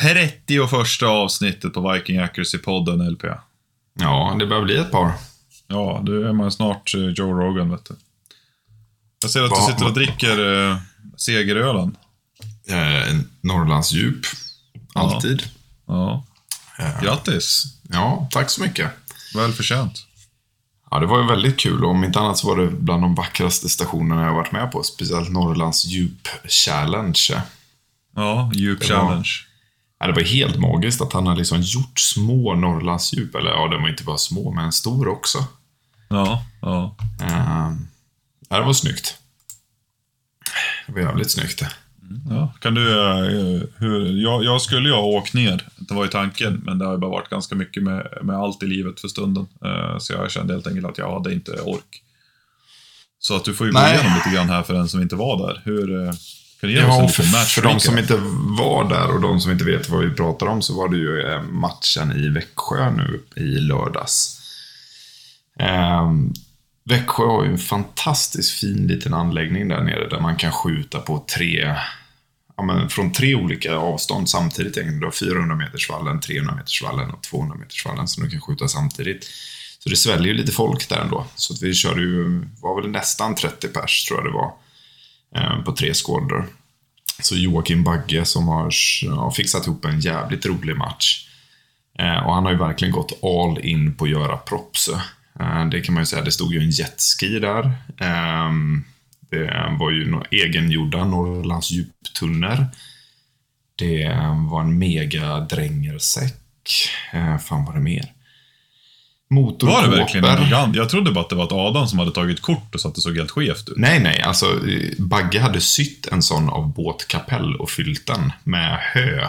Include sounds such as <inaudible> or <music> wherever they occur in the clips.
31 avsnittet på Viking Accuracy-podden, LP. Ja, det börjar bli ett par. Ja, då är man snart eh, Joe Rogan, vet du. Jag ser att du sitter och dricker eh, segerölen. Eh, Norrlandsdjup. Alltid. Ja. Eh, Grattis! Ja, tack så mycket. Välförtjänt. Ja, det var ju väldigt kul. Om inte annat så var det bland de vackraste stationerna jag varit med på. Speciellt Norrlands djup challenge. Ja, djup Det var- challenge. Ja, det var helt magiskt att han har liksom gjort små Norrlandsdjup. Eller ja, de var inte bara små, men stor också. Ja, ja. Ja, det var snyggt. Det var jävligt snyggt. ja. Kan du, eh, hur, jag, jag skulle ju ha åkt ner, det var ju tanken, men det har ju bara varit ganska mycket med, med allt i livet för stunden. Eh, så jag kände helt enkelt att jag hade inte ork. Så att du får ju gå Nej. igenom lite grann här för den som inte var där. Hur, eh, kan du ge oss en Ja, för, match för de som inte var där och de som inte vet vad vi pratar om så var det ju eh, matchen i Växjö nu i lördags. Ehm, Växjö har ju en fantastiskt fin liten anläggning där nere där man kan skjuta på tre, ja, men från tre olika avstånd samtidigt. Du har 400 metersvallen, 300 metersvallen och 200 metersvallen som du kan skjuta samtidigt. Så det sväljer ju lite folk där ändå. Så att vi körde ju, var väl nästan 30 pers tror jag det var, Eh, på tre skådor. Så Joakim Bagge som har fixat ihop en jävligt rolig match. Eh, och han har ju verkligen gått all in på att göra props. Eh, det kan man ju säga, det stod ju en jetski där. Ehm, det var ju egengjorda Norrlands djuptunnor. Det var en mega drängersäck. Fan var det mer? Var det verkligen en gigant? Jag trodde bara att det var ett Adam som hade tagit kort och så att det såg helt skevt ut. Nej, nej. Alltså, Bagge hade sytt en sån av båtkapell och fyllt den med hö.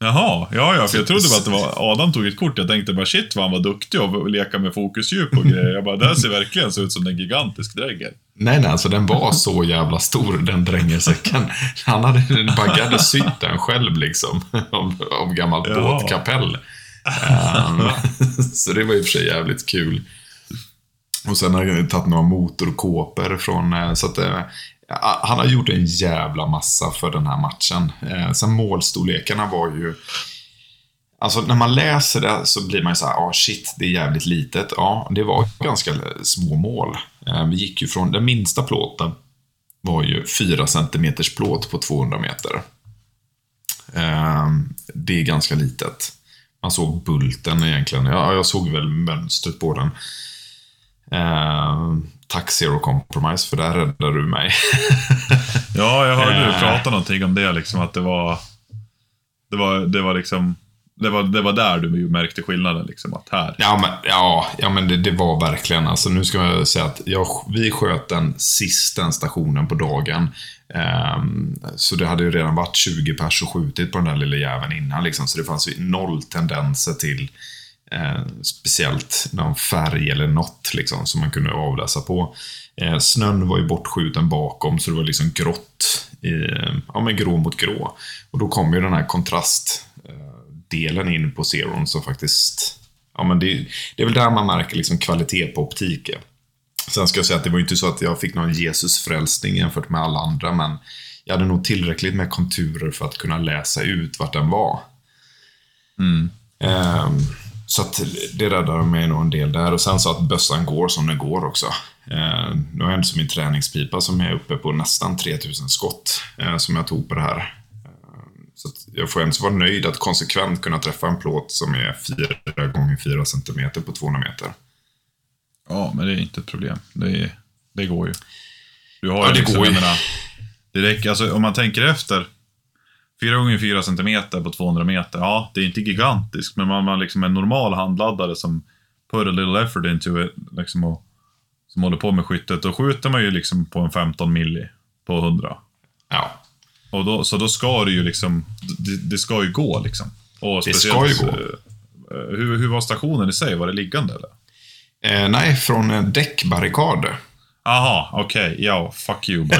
Jaha, ja, ja, för jag trodde bara att det var Adam tog ett kort. Jag tänkte bara shit vad han var duktig och leka med fokusdjup och <laughs> grejer. Jag bara, det här ser verkligen så ut som en gigantisk drägger. Nej, nej, alltså den var så jävla stor, den drängersäcken. Han hade, Bagge hade sytt den själv liksom, <laughs> av, av gammalt Ja. båtkapell. Um, <laughs> så det var i och för sig jävligt kul. Och sen har jag tagit några motorkåpor från, eh, så att eh, han har gjort en jävla massa för den här matchen. Eh, sen målstorlekarna var ju, Alltså när man läser det så blir man ju så här, ah shit, det är jävligt litet. Ja, det var ganska små mål. Eh, Vi gick ju från, den minsta plåten var ju 4 cm plåt på 200 meter. Eh, Det är ganska litet. Man såg bulten egentligen. Ja, jag såg väl mönstret på den. Eh, tack Zero Compromise, för där räddade du mig. <laughs> Ja, jag hörde du Eh. prata någonting om det, liksom att det var... Det var, det var liksom... Det var, det var där du märkte skillnaden, liksom. Att här... Ja, men, ja, ja, men det, det var verkligen, alltså nu ska jag säga att jag, vi sköt den sista stationen på dagen. Um, så det hade ju redan varit 20 pers och skjutit på den där lilla jäveln innan liksom, så det fanns ju noll tendenser till eh, speciellt någon färg eller något liksom, som man kunde avläsa på. Eh, snön var ju bortskjuten bakom, så det var liksom grått, i, ja men grå mot grå. Och då kom ju den här kontrast kontrastdelen in på Zeron som faktiskt, ja men det, det är väl där man märker liksom kvalitet på optiken. Sen ska jag säga att det var inte så att jag fick någon Jesusfrälsning jämfört med alla andra, men jag hade nog tillräckligt med konturer för att kunna läsa ut vart den var. Mm. Ehm, så att det räddade mig nog en del där. Och sen så att bössan går som den går också. Ehm, nu har jag inte som min träningspipa som är uppe på nästan 3000 skott eh, som jag tog på det här. Jag får ändå vara nöjd att konsekvent kunna träffa en plåt som är 4 gånger 4 cm på 200 meter. Ja, men det är inte ett problem. Det, är, det går ju. Du har Ja, ju det liksom, går ju. menar, det räcker, alltså, om man tänker efter. 4 gånger 4 cm på 200 meter, ja, det är inte gigantiskt, men man har liksom en normal handladdare som put a little effort into it, liksom, och, som håller på med skyttet. Då skjuter man ju liksom på en 15 milli på 100. Ja, Och då, så då ska det ju liksom, det, det ska ju gå liksom. Och Det ska ju gå. eh, Hur, hur var stationen i sig? Var det liggande eller? eh, nej, från en däckbarrikad. Aha, okej. Ja, fuck you. <laughs>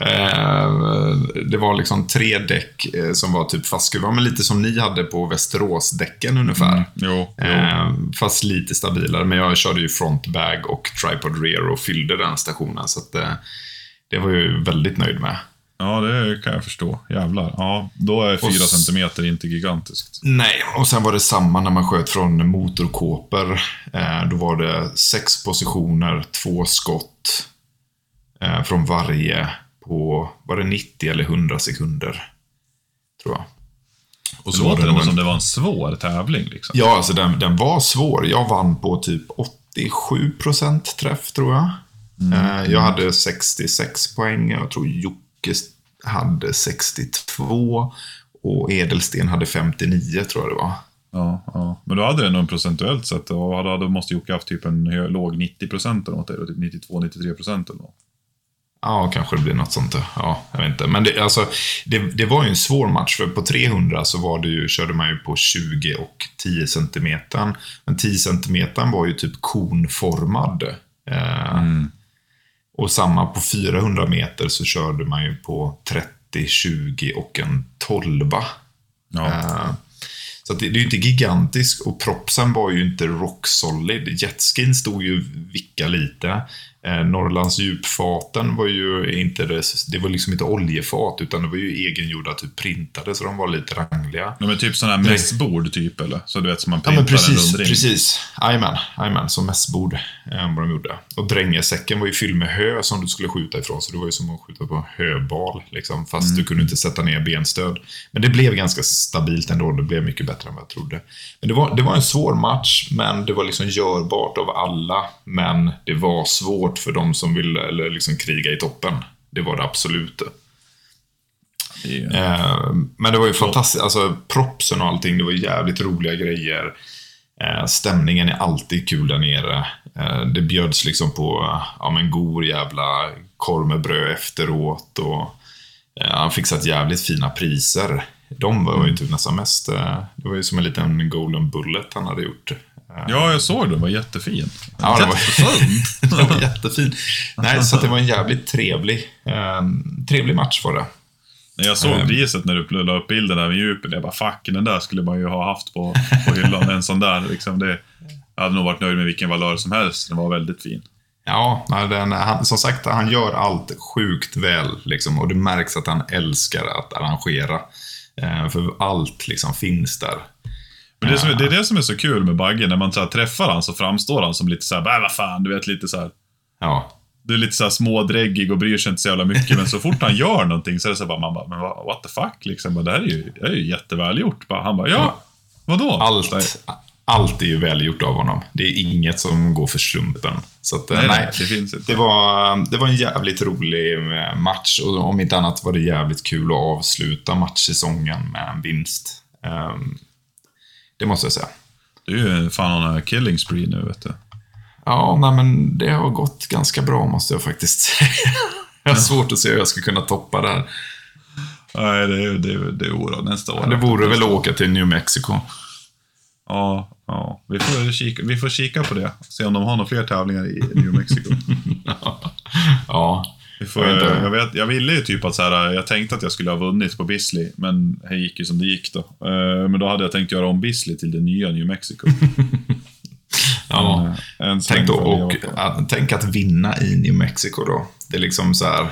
Eh, det var liksom tre däck eh, som var typ fastskruvade, men lite som ni hade på Västeråsdäcken ungefär. Jo, jo. Eh, fast lite stabilare, men jag körde ju frontbag och tripod rear och fyllde den stationen. Så att, eh, det var jag ju väldigt nöjd med. Ja, det kan jag förstå. Jävlar. Ja, då är fyra centimeter inte gigantiskt. Nej, och sen var det samma när man sköt från motorkåpor. Eh, då var det sex positioner, två skott eh, från varje på, var det 90 eller 100 sekunder? Tror jag. Och Det så var låter det ändå nog som en, det var en svår tävling. Liksom. Ja, alltså den, den var svår. Jag vann på typ 87% träff, tror jag. Eh, jag hade 66 poäng. Jag tror Jocke hade 62. Och Edelsten hade 59, tror jag det var. Ja, ja. Men då hade det nog procentuellt sett, då, hade, måste Jocke haft typ en hö, låg 90 procent eller något, eller typ 92-93 procent eller något. Ja, kanske det blir något sånt. Ja, jag vet inte. Men det, alltså, det, det var ju en svår match, för på 300 så var det ju, körde man ju på 20 och 10 centimetern. Men 10 centimetern var ju typ konformad. Eh, Och samma på 400 meter så körde man ju på 30, 20 och en 12. Ja. Eh, Så det, det är inte gigantisk och propsen var ju inte rock solid. Jetskin stod ju vicka lite. Eh, Norrlands djupfaten var ju inte, det, var liksom inte oljefat utan det var ju egengjorda, typ printade, så de var lite rangliga. Ja, men typ sådana här mässbord typ, eller? Så du vet, som man Ja men printar en precis, precis. Jajamän, som mässbord eh, vad de gjorde. Och drängesäcken var ju fylld med hö som du skulle skjuta ifrån, så det var ju som att skjuta på höbal, liksom, fast du kunde inte sätta ner benstöd. Men det blev ganska stabilt ändå, det blev mycket bättre än vad jag trodde. Men det var, det var en svår match, men det var liksom görbart av alla. Men det var svårt för de som ville eller liksom kriga i toppen. Det var det absolut. Ju- Eh, men det var ju fantastiskt. Alltså propsen och allting, det var jävligt roliga grejer. Eh, stämningen är alltid kul där nere. Eh, det bjöds liksom på ja, men god jävla korv med bröd efteråt. Och, han fixat jävligt fina priser. De var ju typ nästan mest... Eh, det var ju som en liten golden bullet han hade gjort. Eh, Ja, jag såg det. Den var jättefin. Ja, det var, <laughs> det var jättefin. Nej, så det var en jävligt trevlig, eh, trevlig match var det. När jag såg priset när du la upp bilden där med djupet, jag bara fuck, den där skulle man ju ha haft på, på hyllan. en sån där. Liksom det, jag hade nog varit nöjd med vilken valör som helst. Den var väldigt fin. Ja, den, han, som sagt, han gör allt sjukt väl. Liksom, och det märks att han älskar att arrangera. Eh, för allt liksom finns där. Men det, är- det är det som är så kul med Bagge, när man så här, träffar han så framstår han som lite såhär, äh, vad fan, du vet lite så här. Ja, Du är lite såhär smådräggig och bryr sig inte så jävla mycket, men så fort han gör någonting så är det så här man bara, men what the fuck liksom. Det här är ju, det här är ju jättevälgjort. Han bara, ja, vadå? allt, allt är ju välgjort av honom. Det är inget som går för slumpen. Så att, eh, Nej, nej, det finns inte. Det var, det var en jävligt rolig eh, match och om inte annat var det jävligt kul att avsluta matchsäsongen med en vinst. Ehm, Det måste jag säga. Du är ju fan on a killing spree nu, vet du. Ja, nej, men det har gått ganska bra måste jag faktiskt säga. <laughs> Jag har svårt att se hur jag ska kunna toppa det här. Nej, det är, det det är oro nästa år. Det vore väl att åka till New Mexico. Ja, ja. Vi, får kika, vi får kika på det. Se om de har några fler tävlingar i New Mexico. <laughs> Ja, Vi får, Jag vet jag, vet, jag ville ju typ att så här, jag tänkte att jag skulle ha vunnit på Bisley, men det gick ju som det gick då. Eh, Men då hade jag tänkt göra om Bisley till det nya New Mexico. <laughs> ja. Eh, En Tänk, då, och, att, tänk att vinna i New Mexico då. Det är liksom så här,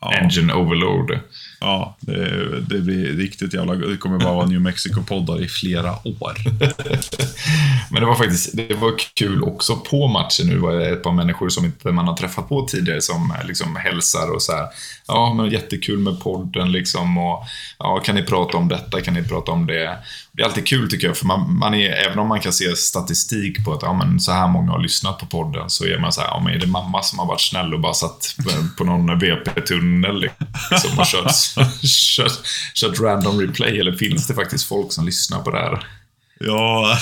Ja, engine overload. Ja det, det blir riktigt jävla... Det kommer bara vara New Mexico-poddar i flera år. <laughs> Men det var faktiskt det var kul också på matchen nu. var det ett par människor som inte man har träffat på tidigare som eh, liksom hälsar och så här. Ja, men jättekul med podden liksom. Och, ja, kan ni prata om detta? Kan ni prata om det? Det är alltid kul tycker jag, för man, man är, även om man kan se statistik på att ja, men så här många har lyssnat på podden, så är man så här, ja, men är det mamma som har varit snäll och bara satt på någon VP-tunnel liksom, och kört, <laughs> kört, kört random replay? Eller finns det faktiskt folk som lyssnar på det här? Ja,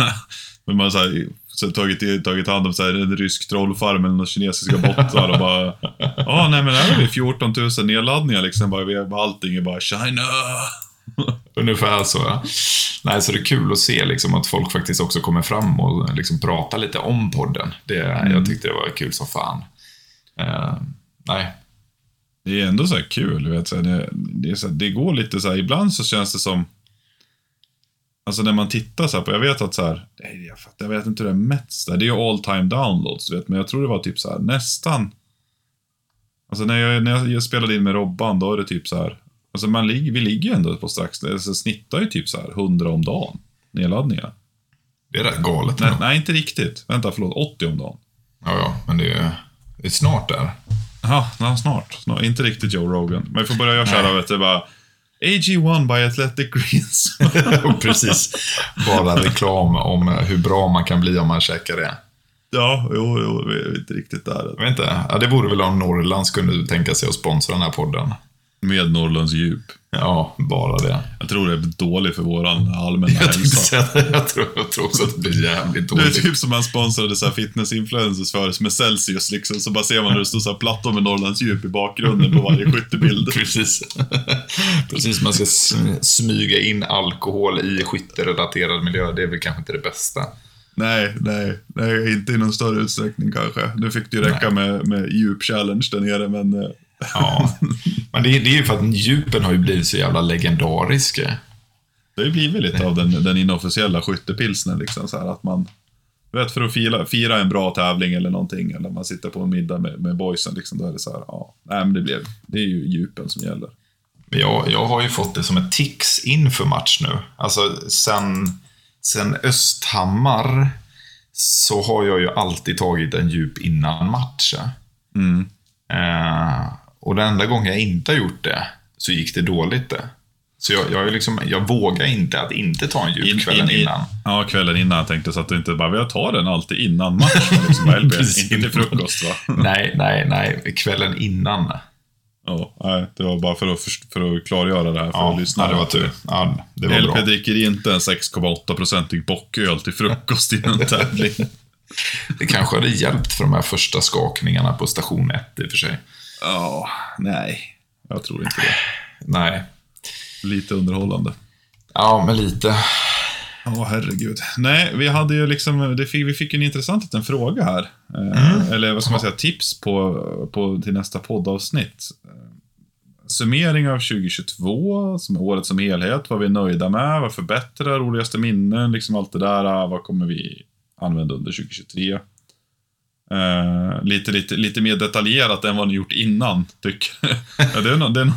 <laughs> men man har så tagit, tagit hand om så här, en rysk trollfarm eller några kinesiska bottar och bara... Ja, nej men här har vi 14 000 nedladdningar liksom. Bara, vi, allting är bara China. <laughs> Ungefär så, ja. Nej, så det är kul att se liksom, att folk faktiskt också kommer fram och liksom, pratar lite om podden. Det, Jag tyckte det var kul som fan. Eh, nej, Det är ändå så här kul, vet. Så det, det, så det går lite så här, ibland så känns det som... Alltså när man tittar så här på, jag vet att så här, jag, fattar, jag vet inte hur det mäts där. Det är ju all time downloads, vet. Men jag tror det var typ så här nästan... Alltså när jag, när jag spelade in med Robban, då är det typ så här. Alltså man ligger, vi ligger ju ändå på strax, alltså, snittar ju typ så här 100 om dagen. Nedladdningar. Det är rätt galet. Nej, nej, inte riktigt. Vänta, förlåt. 80 om dagen. Ja, ja, men det är, det är snart där. Ja, snart. snart. Inte riktigt Joe Rogan. Men vi får börja göra så här, vet du, bara... AG1 by Athletic Greens. <laughs> Precis. Bara reklam om hur bra man kan bli om man käkar det. ja, jo, jo, vi är inte riktigt där. Jag vet inte. Ja, det vore väl om Norrlands kunde tänka sig att sponsra den här podden. Med Norrlands djup. Ja, bara det. Jag tror det är dåligt för våran allmänna Jag, hälsa. det. jag, tror, jag tror också att det blir jävligt Det är dåligt. typ som man sponsrade så här fitness-influencers för med Celsius liksom. Så bara ser man hur det står så här plattor med Norrlands djup i bakgrunden på varje skyttebild. <laughs> Precis. Precis, man ska sm- smyga in alkohol i skytterelaterad miljö. Det är väl kanske inte det bästa. Nej, nej, nej, inte i någon större utsträckning kanske. Nu fick det ju räcka med, med djup challenge där nere, men... Ja, men det, är- det är ju för att djupen har ju blivit så jävla legendariska. Det har ju blivit lite av den, den inofficiella skyttepilsnen liksom så här att man... Du vet, för att fira, fira en bra tävling eller någonting, eller man sitter på en middag med, med boysen, liksom, då är det så här, ja, nej men det blev, det är ju djupen som gäller. Jag, jag har ju fått det som ett tics inför match nu. Alltså sen, sen Östhammar så har jag ju alltid tagit en djup innan matchen. Mm. Eh, och den enda gången jag inte har gjort det så gick det dåligt det. Så jag, jag, liksom, jag vågar inte att inte ta en djup kvällen in- in- innan. Ja, kvällen innan jag tänkte så att du inte bara, jag tar den alltid innan matchen. Liksom, <laughs> inte till frukost va? <laughs> nej, nej, nej. Kvällen innan. Ja, nej, det var bara för att, för att klargöra det här för Ja, att lyssna. ja, det var tur. Ja, det var LP bra. dricker inte en 6,8-procentig bocköl till frukost innan <laughs> tävling. Det kanske hade hjälpt för de här första skakningarna på station 1 i och för sig. Ja, nej. Jag tror inte det. Nej. Lite underhållande. Ja, men lite. Ja, herregud. Nej, vi hade ju liksom, det fick, vi fick en intressant liten fråga här. Eh, Eller vad ska man säga, tips på, på, till nästa poddavsnitt. Summering av 2022, som är året som helhet. Vad vi är nöjda med, vad förbättrar, roligaste minnen, liksom allt det där. ah, Vad kommer vi använda under 2023? Eh, lite, lite, lite mer detaljerat än vad ni gjort innan, tycker jag. <laughs> ja, det, är no, det, är no,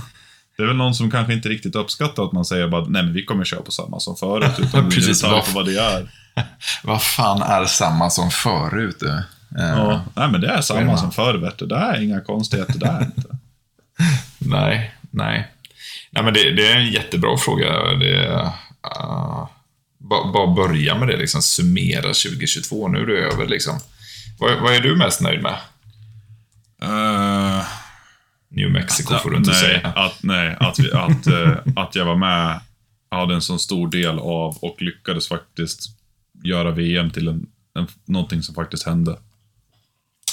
det är väl någon som kanske inte riktigt uppskattar att man säger bara nej men vi kommer köra på samma som förut. Utan <laughs> Precis, Precis, vad- på vad det är. <laughs> Vad fan är samma som förut? du? Eh, Ja, nej men det är samma som förr, du. Det är inga konstigheter där inte. Nej, nej. Nej, men det, det är en jättebra fråga. Det, uh, bara, bara börja med det, liksom. Summera 2022. Nu är det över, liksom. Vad, vad är du mest nöjd med? Eh, New Mexico får du inte nej, säga. Att, nej, att, vi, att, eh, att jag var med, hade en så stor del av och lyckades faktiskt göra VM till en, en, någonting som faktiskt hände.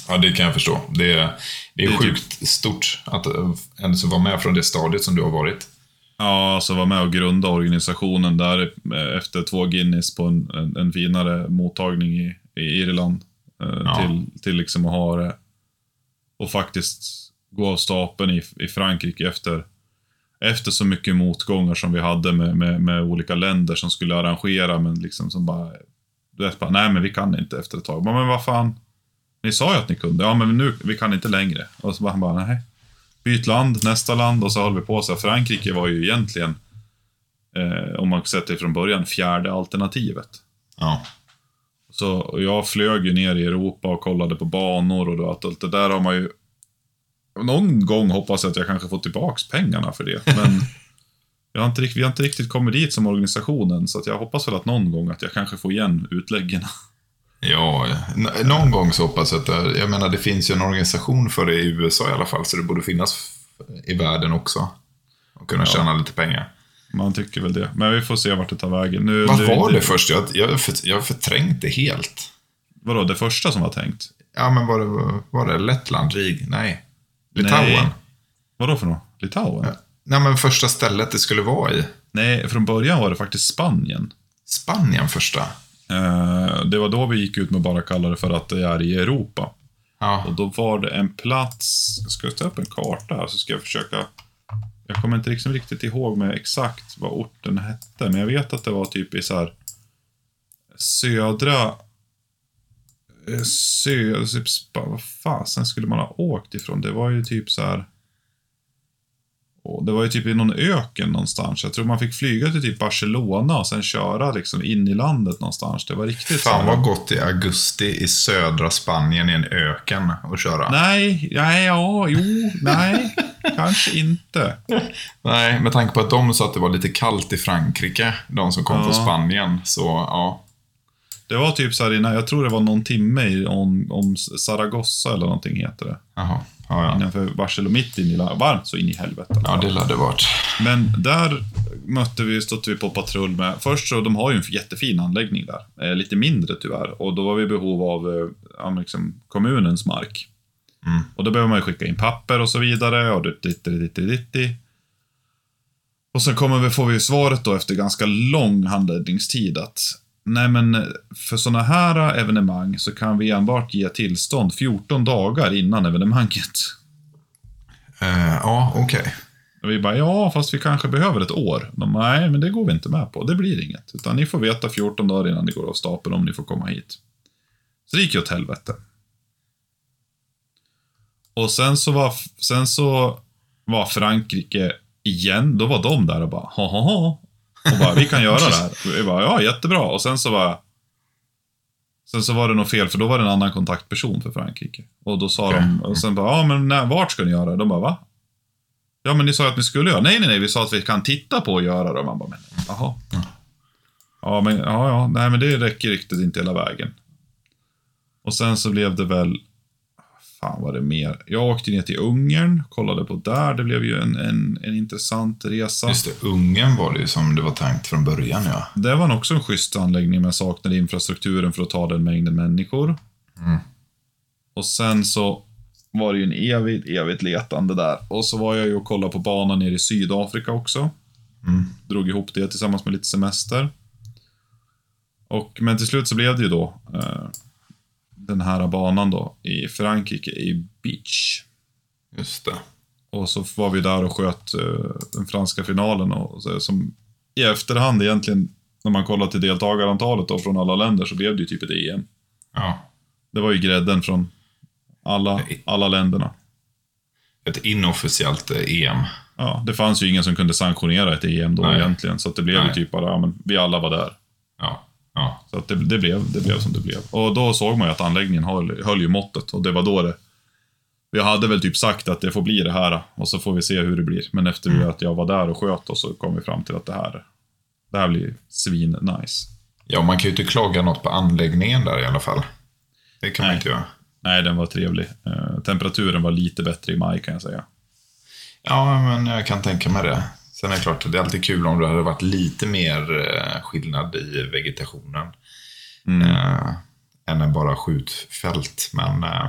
Ja, det kan jag förstå. Det, det är Det är typ- sjukt stort att uh, ens vara med från det stadiet som du har varit. Ja, alltså vara med och grunda organisationen där eh, efter två Guinness på en, en, en finare mottagning i, i Irland. Eh, Ja. till, till liksom att ha det. Och faktiskt gå av stapeln i, i Frankrike efter, efter så mycket motgångar som vi hade med, med, med olika länder som skulle arrangera, men liksom som bara... Du vet bara, nej men vi kan inte efter ett tag. Bara, Men vad fan, ni sa ju att ni kunde. Ja, men nu, vi kan inte längre. Och så bara, han bara, nej. Byt land, nästa land och så håller vi på så. Frankrike var ju egentligen, eh, om man sett det från början, fjärde alternativet. Ja. Så jag flög ju ner i Europa och kollade på banor och allt det där har man ju... Någon gång hoppas jag att jag kanske får tillbaks pengarna för det, men <laughs> jag har inte, vi har inte riktigt kommit dit som organisationen, så att jag hoppas väl att någon gång att jag kanske får igen utläggen. <laughs> Ja, någon gång så hoppas jag att det, jag menar det finns ju en organisation för det i USA i alla fall, så det borde finnas i världen också. Och kunna tjäna lite pengar. Man tycker väl det. Men vi får se vart det tar vägen. Nu, Vad var det först? Jag, jag, för, jag förträngt det helt. Vadå, det första som var tänkt? Ja, men var det, var det Lettland, Rig? Nej. Litauen? Nej. Vadå för något? Litauen? Ja. Nej, men första stället det skulle vara i. Nej, från början var det faktiskt Spanien. Spanien första. Eh, det var då vi gick ut med bara kalla det för att det är i Europa. Ja, Och då var det en plats, jag ska ta upp en karta här så ska jag försöka. Jag kommer inte liksom riktigt ihåg med exakt vad orten hette, men jag vet att det var typ i så här södra eh, sö... Typ, vad fasen skulle man ha åkt ifrån? Det var ju typ så här... Det var ju typ i någon öken någonstans. Jag tror man fick flyga till typ Barcelona och sen köra liksom in i landet någonstans. Det var riktigt Fan vad gott i augusti i södra Spanien i en öken att köra. Nej, nej, ja, jo, nej, kanske inte. Nej, med tanke på att de sa att det var lite kallt i Frankrike, de som kom Ja. från Spanien. Så ja, Det var typ så här innan, jag tror det var någon timme i- om, om Zaragoza eller någonting heter det. jaha. Ja, ja. Innanför Barcelona, mitt in i varmt så in i helvete. ja det lade varit. Men där mötte vi, stötte vi på patrull med, först så de har ju en jättefin anläggning där, eh, lite mindre tyvärr. Och då var vi i behov av eh, liksom, kommunens mark. Mm. Och då behöver man ju skicka in papper och så vidare. Och ditti, ditti, ditti. Och sen kommer vi, får vi svaret då efter ganska lång handläggningstid att nej men för sådana här evenemang så kan vi enbart ge tillstånd 14 dagar innan evenemanget. Eh, ja, okej. Och vi bara, ja, fast vi kanske behöver ett år. De, nej, men det går vi inte med på. Det blir inget. Utan ni får veta 14 dagar innan det går av stapeln om ni får komma hit. Så det gick ju åt helvete. Och sen så var, sen så var Frankrike igen, då var de där och bara, ha ha ha. Och bara, vi kan göra det här. Vi bara, ja, jättebra. Och sen så var Sen så var det något fel, för då var det en annan kontaktperson för Frankrike. Och då sa Okej. de, och sen bara, ja men när, vart ska ni göra det? De bara, va? Ja, men ni sa att ni skulle göra. Nej, nej, nej, vi sa att vi kan titta på och göra det. Och man bara, men jaha. Ja, men ja, ja, nej, men det räcker riktigt inte hela vägen. Och sen så blev det väl, fan var det mer? Jag åkte ner till Ungern, kollade på där. Det blev ju en, en, en intressant resa. Just det, Ungern var det ju som det var tänkt från början, ja. Det var också en schysst anläggning, men saknade infrastrukturen för att ta den mängden människor. Mm. Och sen så var det ju en evigt, evigt letande där. Och så var jag ju och kollade på banan nere i Sydafrika också. Mm. Drog ihop det tillsammans med lite semester. Och, men till slut så blev det ju då eh, den här banan då i Frankrike, i Beach. Just det. Och så var vi där och sköt eh, den franska finalen. Och så, som I efterhand egentligen, när man kollar till deltagarantalet då, från alla länder, så blev det ju typ ett EM. Ja. Det var ju grädden från alla, alla länderna. Ett inofficiellt eh, EM. Ja, det fanns ju ingen som kunde sanktionera ett EM då Nej. egentligen. Så det blev ju typ bara, ja, men vi alla var där. Ja. Ja. Så att det, det, blev, det blev som det blev. Och då såg man ju att anläggningen höll, höll ju måttet. Och det var då det... Vi hade väl typ sagt att det får bli det här. Och så får vi se hur det blir. Men efter Mm. att jag var där och sköt och så kom vi fram till att det här, det här blir svin nice. Ja, man kan ju inte klaga något på anläggningen där i alla fall. Det kan man Nej. inte göra. Nej, den var trevlig. Eh, temperaturen var lite bättre i maj kan jag säga. Ja, men jag kan tänka mig det. Sen är det klart, det är alltid kul om det hade varit lite mer eh, skillnad i vegetationen. Mm. Eh, än en bara skjutfält. Men eh,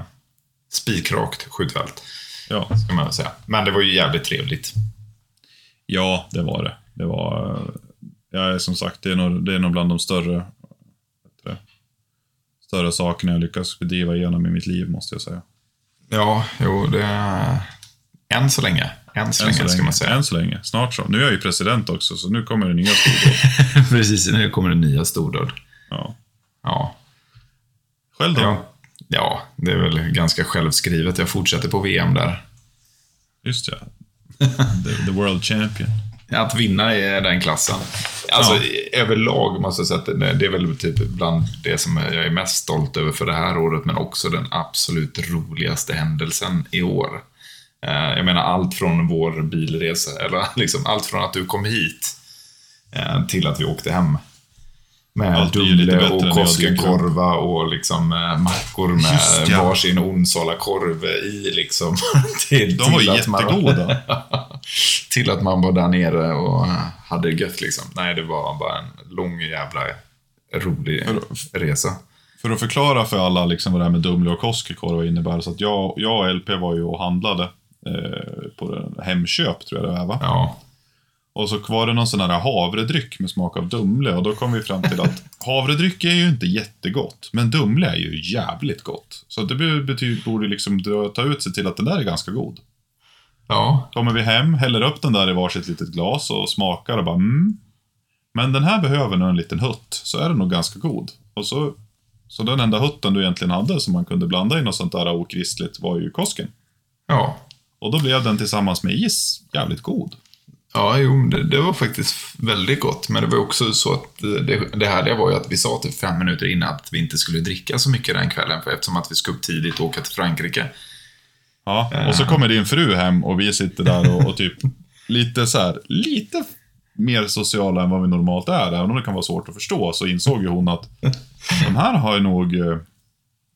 spikrakt skjutfält, Ja. ska man säga. Men det var ju jävligt trevligt. ja, det var det. Det var... är som sagt, det är nog, det är nog bland de större... det, Större sakerna jag lyckats bedriva igenom i mitt liv, måste jag säga. Ja, jo, det... Än så länge. Än så Än länge, så ska länge. man säga. Än så länge. Snart så. Nu är jag ju president också, så nu kommer det nya <laughs> stordåd. Precis, nu kommer det nya stordåd. Ja. Ja. Själv då? ja. Ja, det är väl ganska självskrivet. Jag fortsätter på VM där. Just ja. <laughs> The, the World Champion. Att vinna i den klassen. Alltså Ja. överlag måste jag säga att det det är väl typ bland det som jag är mest stolt över för det här året, men också den absolut roligaste händelsen i år. Eh, Jag menar allt från vår bilresa, eller <laughs> liksom allt från att du kom hit eh, till att vi åkte hem. Med Allt Dumle och. Koskenkorva och liksom eh, mackor med Just ja. varsin Onsala-korv i liksom. <laughs> till, De var till att man- jättegoda. <laughs> till att man var där nere och hade det gött liksom. Nej, det var bara en lång jävla rolig resa. För att förklara för alla liksom vad det här med Dumle och Koskenkorva innebär. Så att jag, jag och LP var ju och handlade eh, på Hemköp, tror jag det var va? Ja, Och så var det någon sån här havredryck med smak av Dumle. Och då kom vi fram till att <laughs> havredryck är ju inte jättegott. Men Dumle är ju jävligt gott. Så det be- betyder, borde liksom ta ut sig till att den där är ganska god. ja, Kommer vi hem, häller upp den där i varsitt litet glas och smakar och bara mm. Men den här behöver nog en liten hutt, så är den nog ganska god. Och så Så den enda hutten du egentligen hade som man kunde blanda i något sånt där okristligt var ju Kosken. Ja. Och då blev den tillsammans med is jävligt god. Ja, jo, det, det var faktiskt väldigt gott. Men det var också så att det, det härliga var ju att vi sa till fem minuter innan att vi inte skulle dricka så mycket den kvällen. För eftersom att vi ska upp tidigt och åka till Frankrike. Ja, och så kommer din fru hem och vi sitter där och, och typ <laughs> lite så här, lite mer sociala än vad vi normalt är, även om det kan vara svårt att förstå, så insåg ju hon att <laughs> de här har ju nog eh,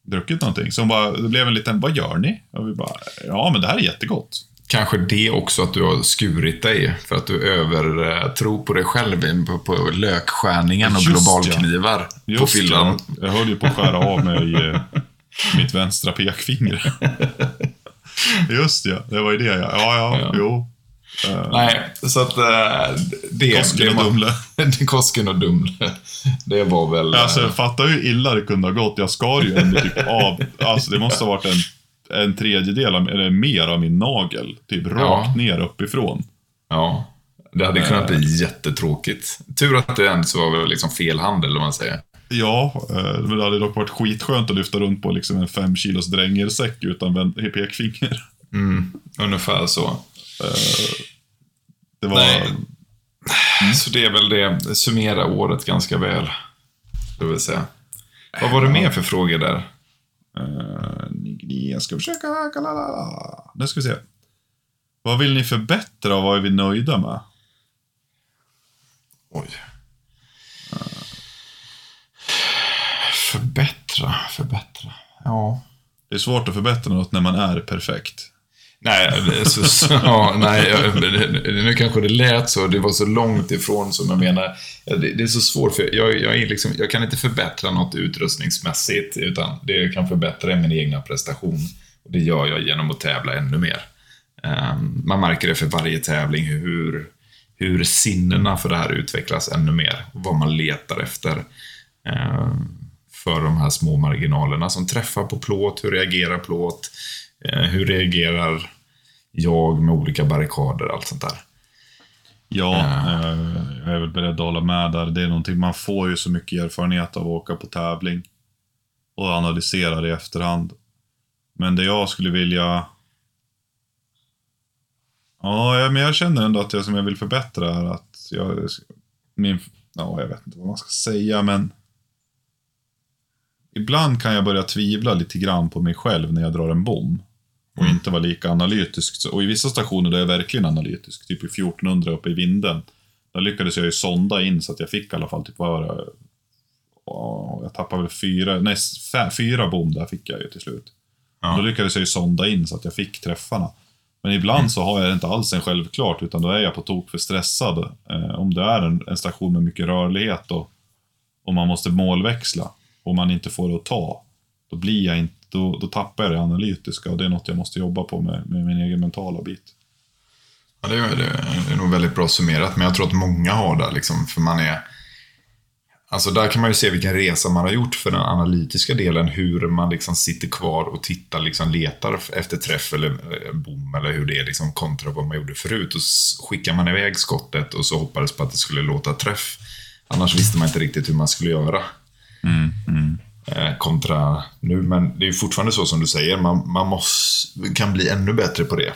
druckit någonting. Så hon bara, det blev en liten, vad gör ni? Och vi bara, ja men det här är jättegott. Kanske det också att du har skurit dig för att du övertror på dig själv på, på lökskärningen och Just globalknivar på Just fyllan. jag höll ju på att skära av mig eh, mitt vänstra pekfinger. <laughs> Just ja, det var ju det ja. Ja, ja, Ja. jo. Nej, så att eh, det... Kosken <laughs> det och Dumle. Kosken och Dumle. Det var väl... eh, Alltså, fatta hur illa det kunde ha gått. Jag skar ju ändå typ av, alltså det måste ha varit en, en tredjedel, av, eller mer av min nagel. Typ rakt Ja. ner uppifrån. Ja. Det hade kunnat bli jättetråkigt. Tur att det ens var väl liksom fel handel, om man säger. Ja, eh, men det hade dock varit skitskönt att lyfta runt på liksom en fem kilos drängersäck utan pekfinger. Mm, ungefär så. Det var... Nej. Så det är väl det. Summera året ganska väl. Det vill säga. Vad var det mer för frågor där? Eh, jag ska försöka... Nu ska vi se. Vad vill ni förbättra och vad är vi nöjda med? Oj. Förbättra, förbättra. Ja. Det är svårt att förbättra något när man är perfekt. Nej, så, så, <laughs> ja, nej, jag- nu kanske det lät så. Det var så långt ifrån som jag menar. Det, det är så svårt, för jag, jag, är liksom, jag kan inte förbättra något utrustningsmässigt, utan det jag kan förbättra är min egna prestation. Och det gör jag genom att tävla ännu mer. Ehm, man märker det för varje tävling, hur, hur sinnena för det här utvecklas ännu mer. Och vad man letar efter. Ehm, för de här små marginalerna som träffar på plåt, hur reagerar plåt, hur reagerar jag med olika barrikader, allt sånt där. Ja, eh, jag är väl beredd att hålla med där. Det är någonting, man får ju så mycket erfarenhet av att åka på tävling. Och analysera det i efterhand. Men det jag skulle vilja... Ja, ja, men jag känner ändå att det som jag vill förbättra är att jag... Min... Ja, jag vet inte vad man ska säga, men... Ibland kan jag börja tvivla lite grann på mig själv när jag drar en bom. Och inte vara lika analytisk. Och i vissa stationer där jag är verkligen analytisk, typ i 1400 uppe i vinden. Där lyckades jag ju sonda in så att jag fick i alla fall typ var Jag tappade väl fyra, nej, fyra bom där fick jag ju till slut. Ja. Då lyckades jag ju sonda in så att jag fick träffarna. Men ibland så har jag inte alls en självklart, utan då är jag på tok för stressad. Eh, om det är en, en station med mycket rörlighet och, och man måste målväxla och man inte får det att ta, då blir jag inte, då, då tappar jag det analytiska och det är något jag måste jobba på med, med min egen mentala bit. Ja, det, är, det är nog väldigt bra summerat, men jag tror att många har det, liksom, för man är... Alltså där kan man ju se vilken resa man har gjort för den analytiska delen, hur man liksom sitter kvar och tittar, liksom letar efter träff eller eh, bom eller hur det är liksom kontra vad man gjorde förut. Och skickar man iväg skottet och så hoppades på att det skulle låta träff. Annars visste man inte riktigt hur man skulle göra. Eh, kontra nu, men det är fortfarande så som du säger, man, man måste, kan bli ännu bättre på det.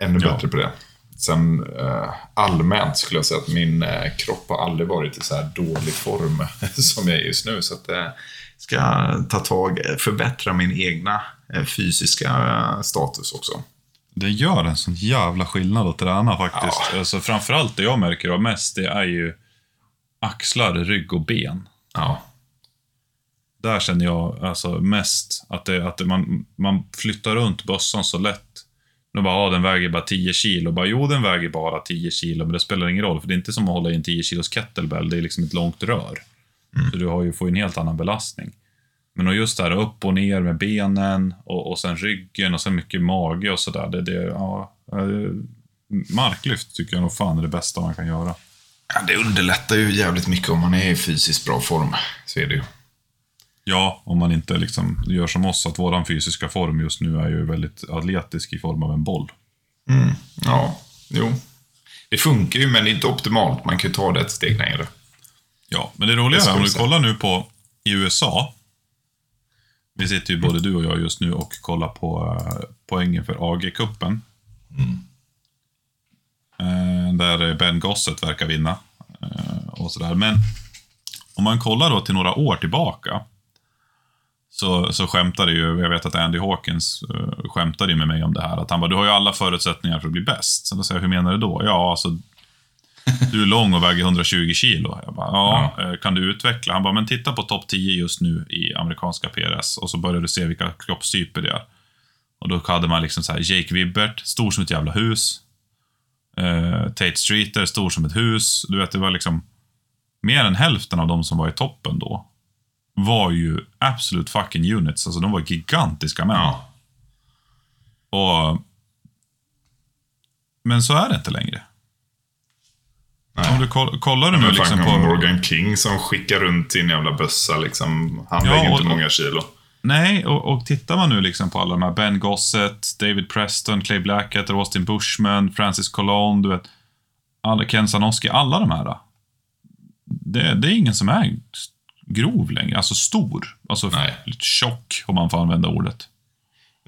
Ännu Ja. bättre på det. Sen eh, allmänt skulle jag säga att min eh, kropp har aldrig varit i så här dålig form <laughs> som jag är just nu. Så att eh, ska jag ta tag, förbättra min egna fysiska status också. Det gör en sån jävla skillnad att träna faktiskt. Ja. Alltså, framförallt det jag märker av mest, det är ju axlar, rygg och ben. Ja, Där känner jag alltså mest att, det, att man, man flyttar runt bössan så lätt. De bara, ah, den väger bara 10 kilo. Bara, jo, den väger bara 10 kilo, men det spelar ingen roll. För det är inte som att hålla i en 10 kilos kettlebell. Det är liksom ett långt rör. Så du har ju, får en helt annan belastning. Men och just det här upp och ner med benen och, och sen ryggen och sen mycket mage och sådär. Det, det, ja, eh, marklyft tycker jag nog fan är det bästa man kan göra. Ja, det underlättar ju jävligt mycket om man är i fysiskt bra form. Så är det ju. Ja, om man inte liksom gör som oss, att våran fysiska form just nu är ju väldigt atletisk i form av en boll. Mm. Ja, jo. Det funkar ju, men det är inte optimalt. Man kan ju ta det ett steg längre. Ja, men det roliga är om du kollar nu på i USA, Vi sitter ju både du och jag just nu och kollar på eh, poängen för AG-cupen. Eh, där Ben Gosset verkar vinna. Eh, och sådär. Men om man kollar då till några år tillbaka. Så, så skämtade ju, jag vet att Andy Hawkins uh, skämtade ju med mig om det här. Att han bara, du har ju alla förutsättningar för att bli bäst. Så då säger jag, hur menar du då? Ja, alltså du är lång och väger 120 kilo. Jag bara, ja, eh, kan du utveckla? Han bara, men titta på topp 10 just nu i amerikanska PRS och så börjar du se vilka kroppstyper det är. Och då hade man liksom så här, Jake Wibbert, stor som ett jävla hus. Eh, Tate Streeter, stor som ett hus. Du vet, det var liksom mer än hälften av de som var i toppen då var ju absolut fucking units. Alltså de var gigantiska män. Ja. Och... Men så är det inte längre. Nej. Om du koll, kollar du nu liksom på... Morgan King som skickar runt sin jävla bössa liksom. Han Ja, väger inte många kilo. Nej, och, och tittar man nu liksom på alla de här Ben Gossett, David Preston, Clay Blackett, Austin Bushman, Francis Colon, du vet. Alla, Ken Sanoski, alla de här. Det, det är ingen som är grov längre, alltså stor. Alltså Nej. lite tjock, om man får använda ordet.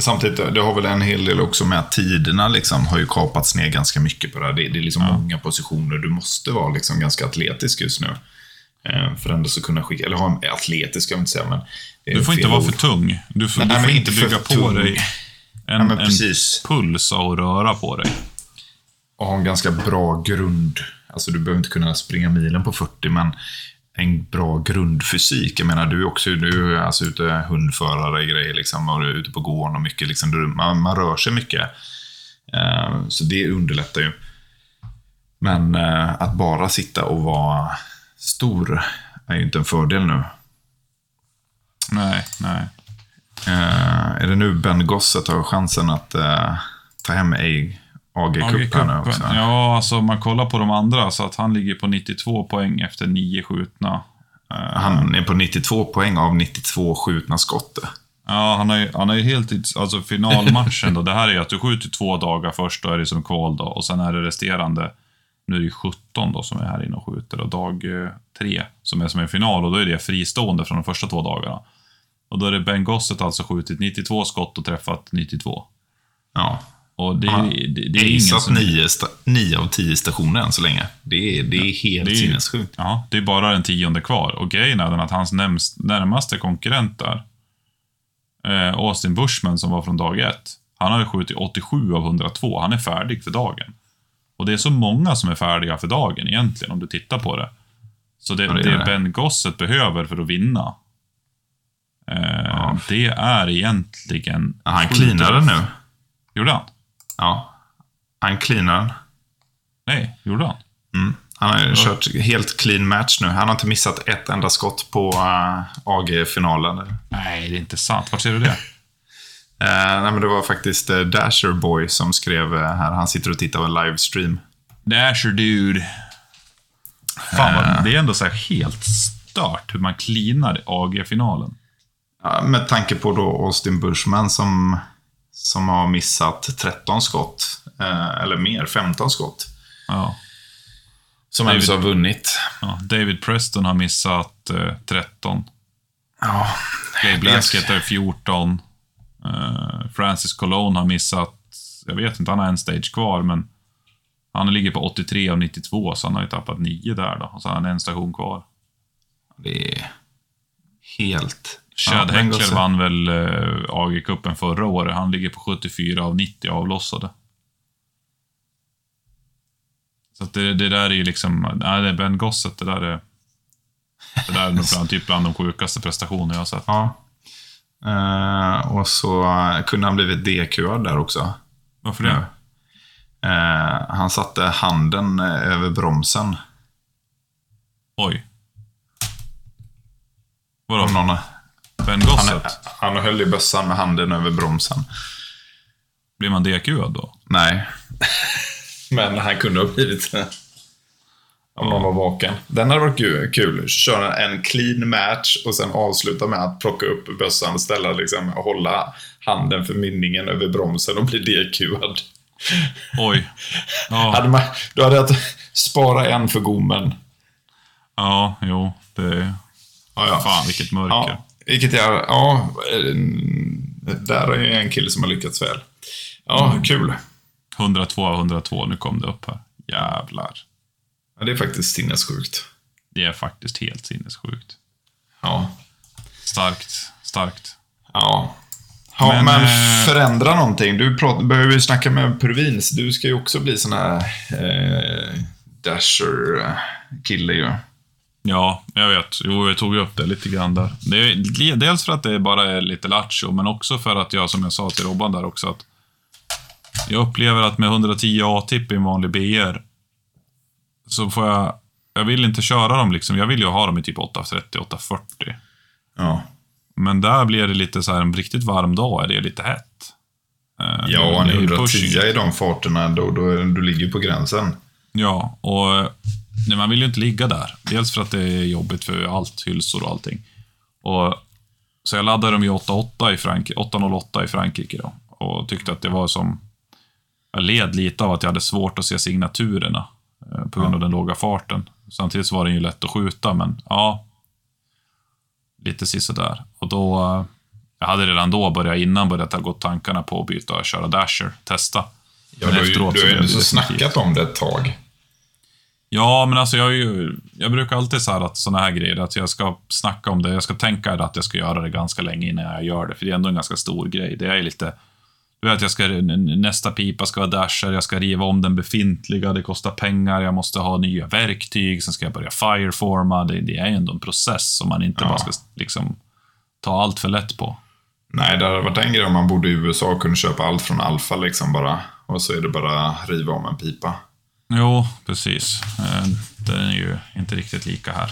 Samtidigt, det har väl en hel del också med att tiderna liksom har ju kapats ner ganska mycket på det här. Det, det är liksom många positioner. Du måste vara liksom ganska atletisk just nu. Eh, för ändå så kunna skicka, eller ha en atletisk ska jag inte säga, men... Du får inte vara ord. för tung. Du får, Nej, du får inte bygga på tung. dig en, Ja, men en puls av att röra på dig. och ha en ganska bra grund. Alltså du behöver inte kunna springa milen på 40, men en bra grundfysik. Jag menar, du är också du är alltså ute hundförare grejer liksom, och du är ute på gården och mycket. Liksom, du, man, man rör sig mycket. Eh, så det underlättar ju. Men eh, att bara sitta och vara stor är ju inte en fördel nu. Nej, nej. Eh, är det nu Ben Gosset har chansen att eh, ta hem ägg? Nu också? Ja, alltså man kollar på de andra så att han ligger på 92 poäng efter nio skjutna. Eh, Han är på 92 poäng av 92 skjutna skott. Ja, han har ju, han har ju helt... Alltså finalmatchen då, det här är ju att du skjuter två dagar först, då är det som kval då. Och sen är det resterande, nu är det ju 17 då som är här inne och skjuter. Och dag eh, tre som är som en final och då är det fristående från de första två dagarna. Och då är det Ben Gosset alltså skjutit 92 skott och träffat 92. Ja. Och det, har det, det, det är ingen som... nio, sta- nio av tio stationer än så länge. Det är, det är helt det är- sinnessjukt. Ja, det är bara den tionde kvar. Och grejen är den att hans närmaste konkurrent där, eh, Austin Bushman som var från dag ett, han har ju skjutit 87 av 102. Han är färdig för dagen. Och det är så många som är färdiga för dagen egentligen, om du tittar på det. Så det, Ja, det det. Ben Gosset behöver för att vinna, eh, Ja. det är egentligen... Ja, Han cleanade nu. Gjorde han? Ja. Han cleanar. Nej, gjorde han? Mm. Han har ju kört helt clean match nu. Han har inte missat ett enda skott på uh, AG-finalen. Nej, det är inte sant. Vart ser du det? <laughs> Eh, nej, men det var faktiskt uh, Dasher Boy som skrev eh, här. Han sitter och tittar på en livestream. Dasher dude. Fan, Eh. vad, det är ändå så här helt stört hur man cleanar AG-finalen. Med tanke på då Austin Bushman som, som har missat 13 skott. eh, eller mer, 15 skott. Ja. Som David- har vunnit. Ja, David Preston har missat eh, 13. Ja, Clay vet. Blaskett är 14. Eh, Francis Colon har missat, jag vet inte, han har en stage kvar, men han ligger på 83 av 92, så han har ju tappat 9 där då. Så har han en station kvar. det är helt... Chad Ja, Heckler vann väl eh, AG-cupen förra året. Han ligger på 74 av 90 avlossade. Så det, det där är ju liksom, nej det är Ben Gosset, det där är... Det där är nog bland, typ bland de sjukaste prestationer jag har sett. Ja. Eh, och så eh, kunde han blivit DQad där också. Varför det? Eh, han satte handen eh, över bromsen. Oj. Vadå? Om någon, han, han höll i bössan med handen över bromsen. Blir man DQad då? Nej. <laughs> Men han kunde ha blivit det. Om någon var vaken. Den hade varit kul. Köra en clean match och sen avsluta med att plocka upp bössan, ställa liksom, och hålla handen för mynningen över bromsen och bli DQad. Oj. <laughs> Ja, Hade man, då hade jag att spara en för gommen. ja jo. Det... Ja, ja. Fan, vilket mörker. Ja, Vilket jag, ja, eh, där är en kille som har lyckats väl. Ja, Mm. kul. 102 av 102, nu kom det upp här. Jävlar. Ja, det är faktiskt sinnessjukt. Det är faktiskt helt sinnessjukt. Ja. Starkt, starkt. Ja. Ja, men, Men, eh, förändra någonting. Du börjar ju snacka med Purvins. Du ska ju också bli sån här eh, Dasher-kille ju. Ja, jag vet. Jo, jag tog ju upp det lite grann där. Det är, dels för att det bara är lite lattjo, men också för att jag, som jag sa till Robban där också, att jag upplever att med 110 A-tipp i en vanlig BR, så får jag... Jag vill inte köra dem liksom. Jag vill ju ha dem i typ 830, 840. Ja. Men där blir det lite så här, en riktigt varm dag är det lite hett. Eh, Ja, en det är ju 110 pushing. i de farterna, då, då, du ligger på gränsen. Ja, och nej, man vill ju inte ligga där. Dels för att det är jobbigt för allt, hylsor och allting. Och, så jag laddade dem i 8.8 i Frankrike, 808 i Frankrike då. Och tyckte att det var som... Jag led lite av att jag hade svårt att se signaturerna eh, på grund av den låga farten. Samtidigt så var den ju lätt att skjuta, men ja. Lite sisådär. Och då... eh, Jag hade redan då börjat, innan börjat ha gått tankarna på att byta och köra Dasher, testa. Ja, Men du, har ju- efteråt du så har ju blev ändå snackat om det ett tag. Ja, men alltså jag, ju, jag brukar alltid säga att sådana här grejer, att jag ska snacka om det. Jag ska tänka att jag ska göra det ganska länge innan jag gör det, för det är ändå en ganska stor grej. Det är lite... Du vet, jag ska, nästa pipa ska vara dasher, jag ska riva om den befintliga, det kostar pengar, jag måste ha nya verktyg, sen ska jag börja fireforma. Det, det är ju ändå en process som man inte Ja. bara ska liksom, ta allt för lätt på. Nej, det hade varit en grej om man bodde i USA och kunde köpa allt från Alfa liksom bara. Och så är det bara riva om en pipa. Jo, precis. Eh, Den är ju inte riktigt lika här.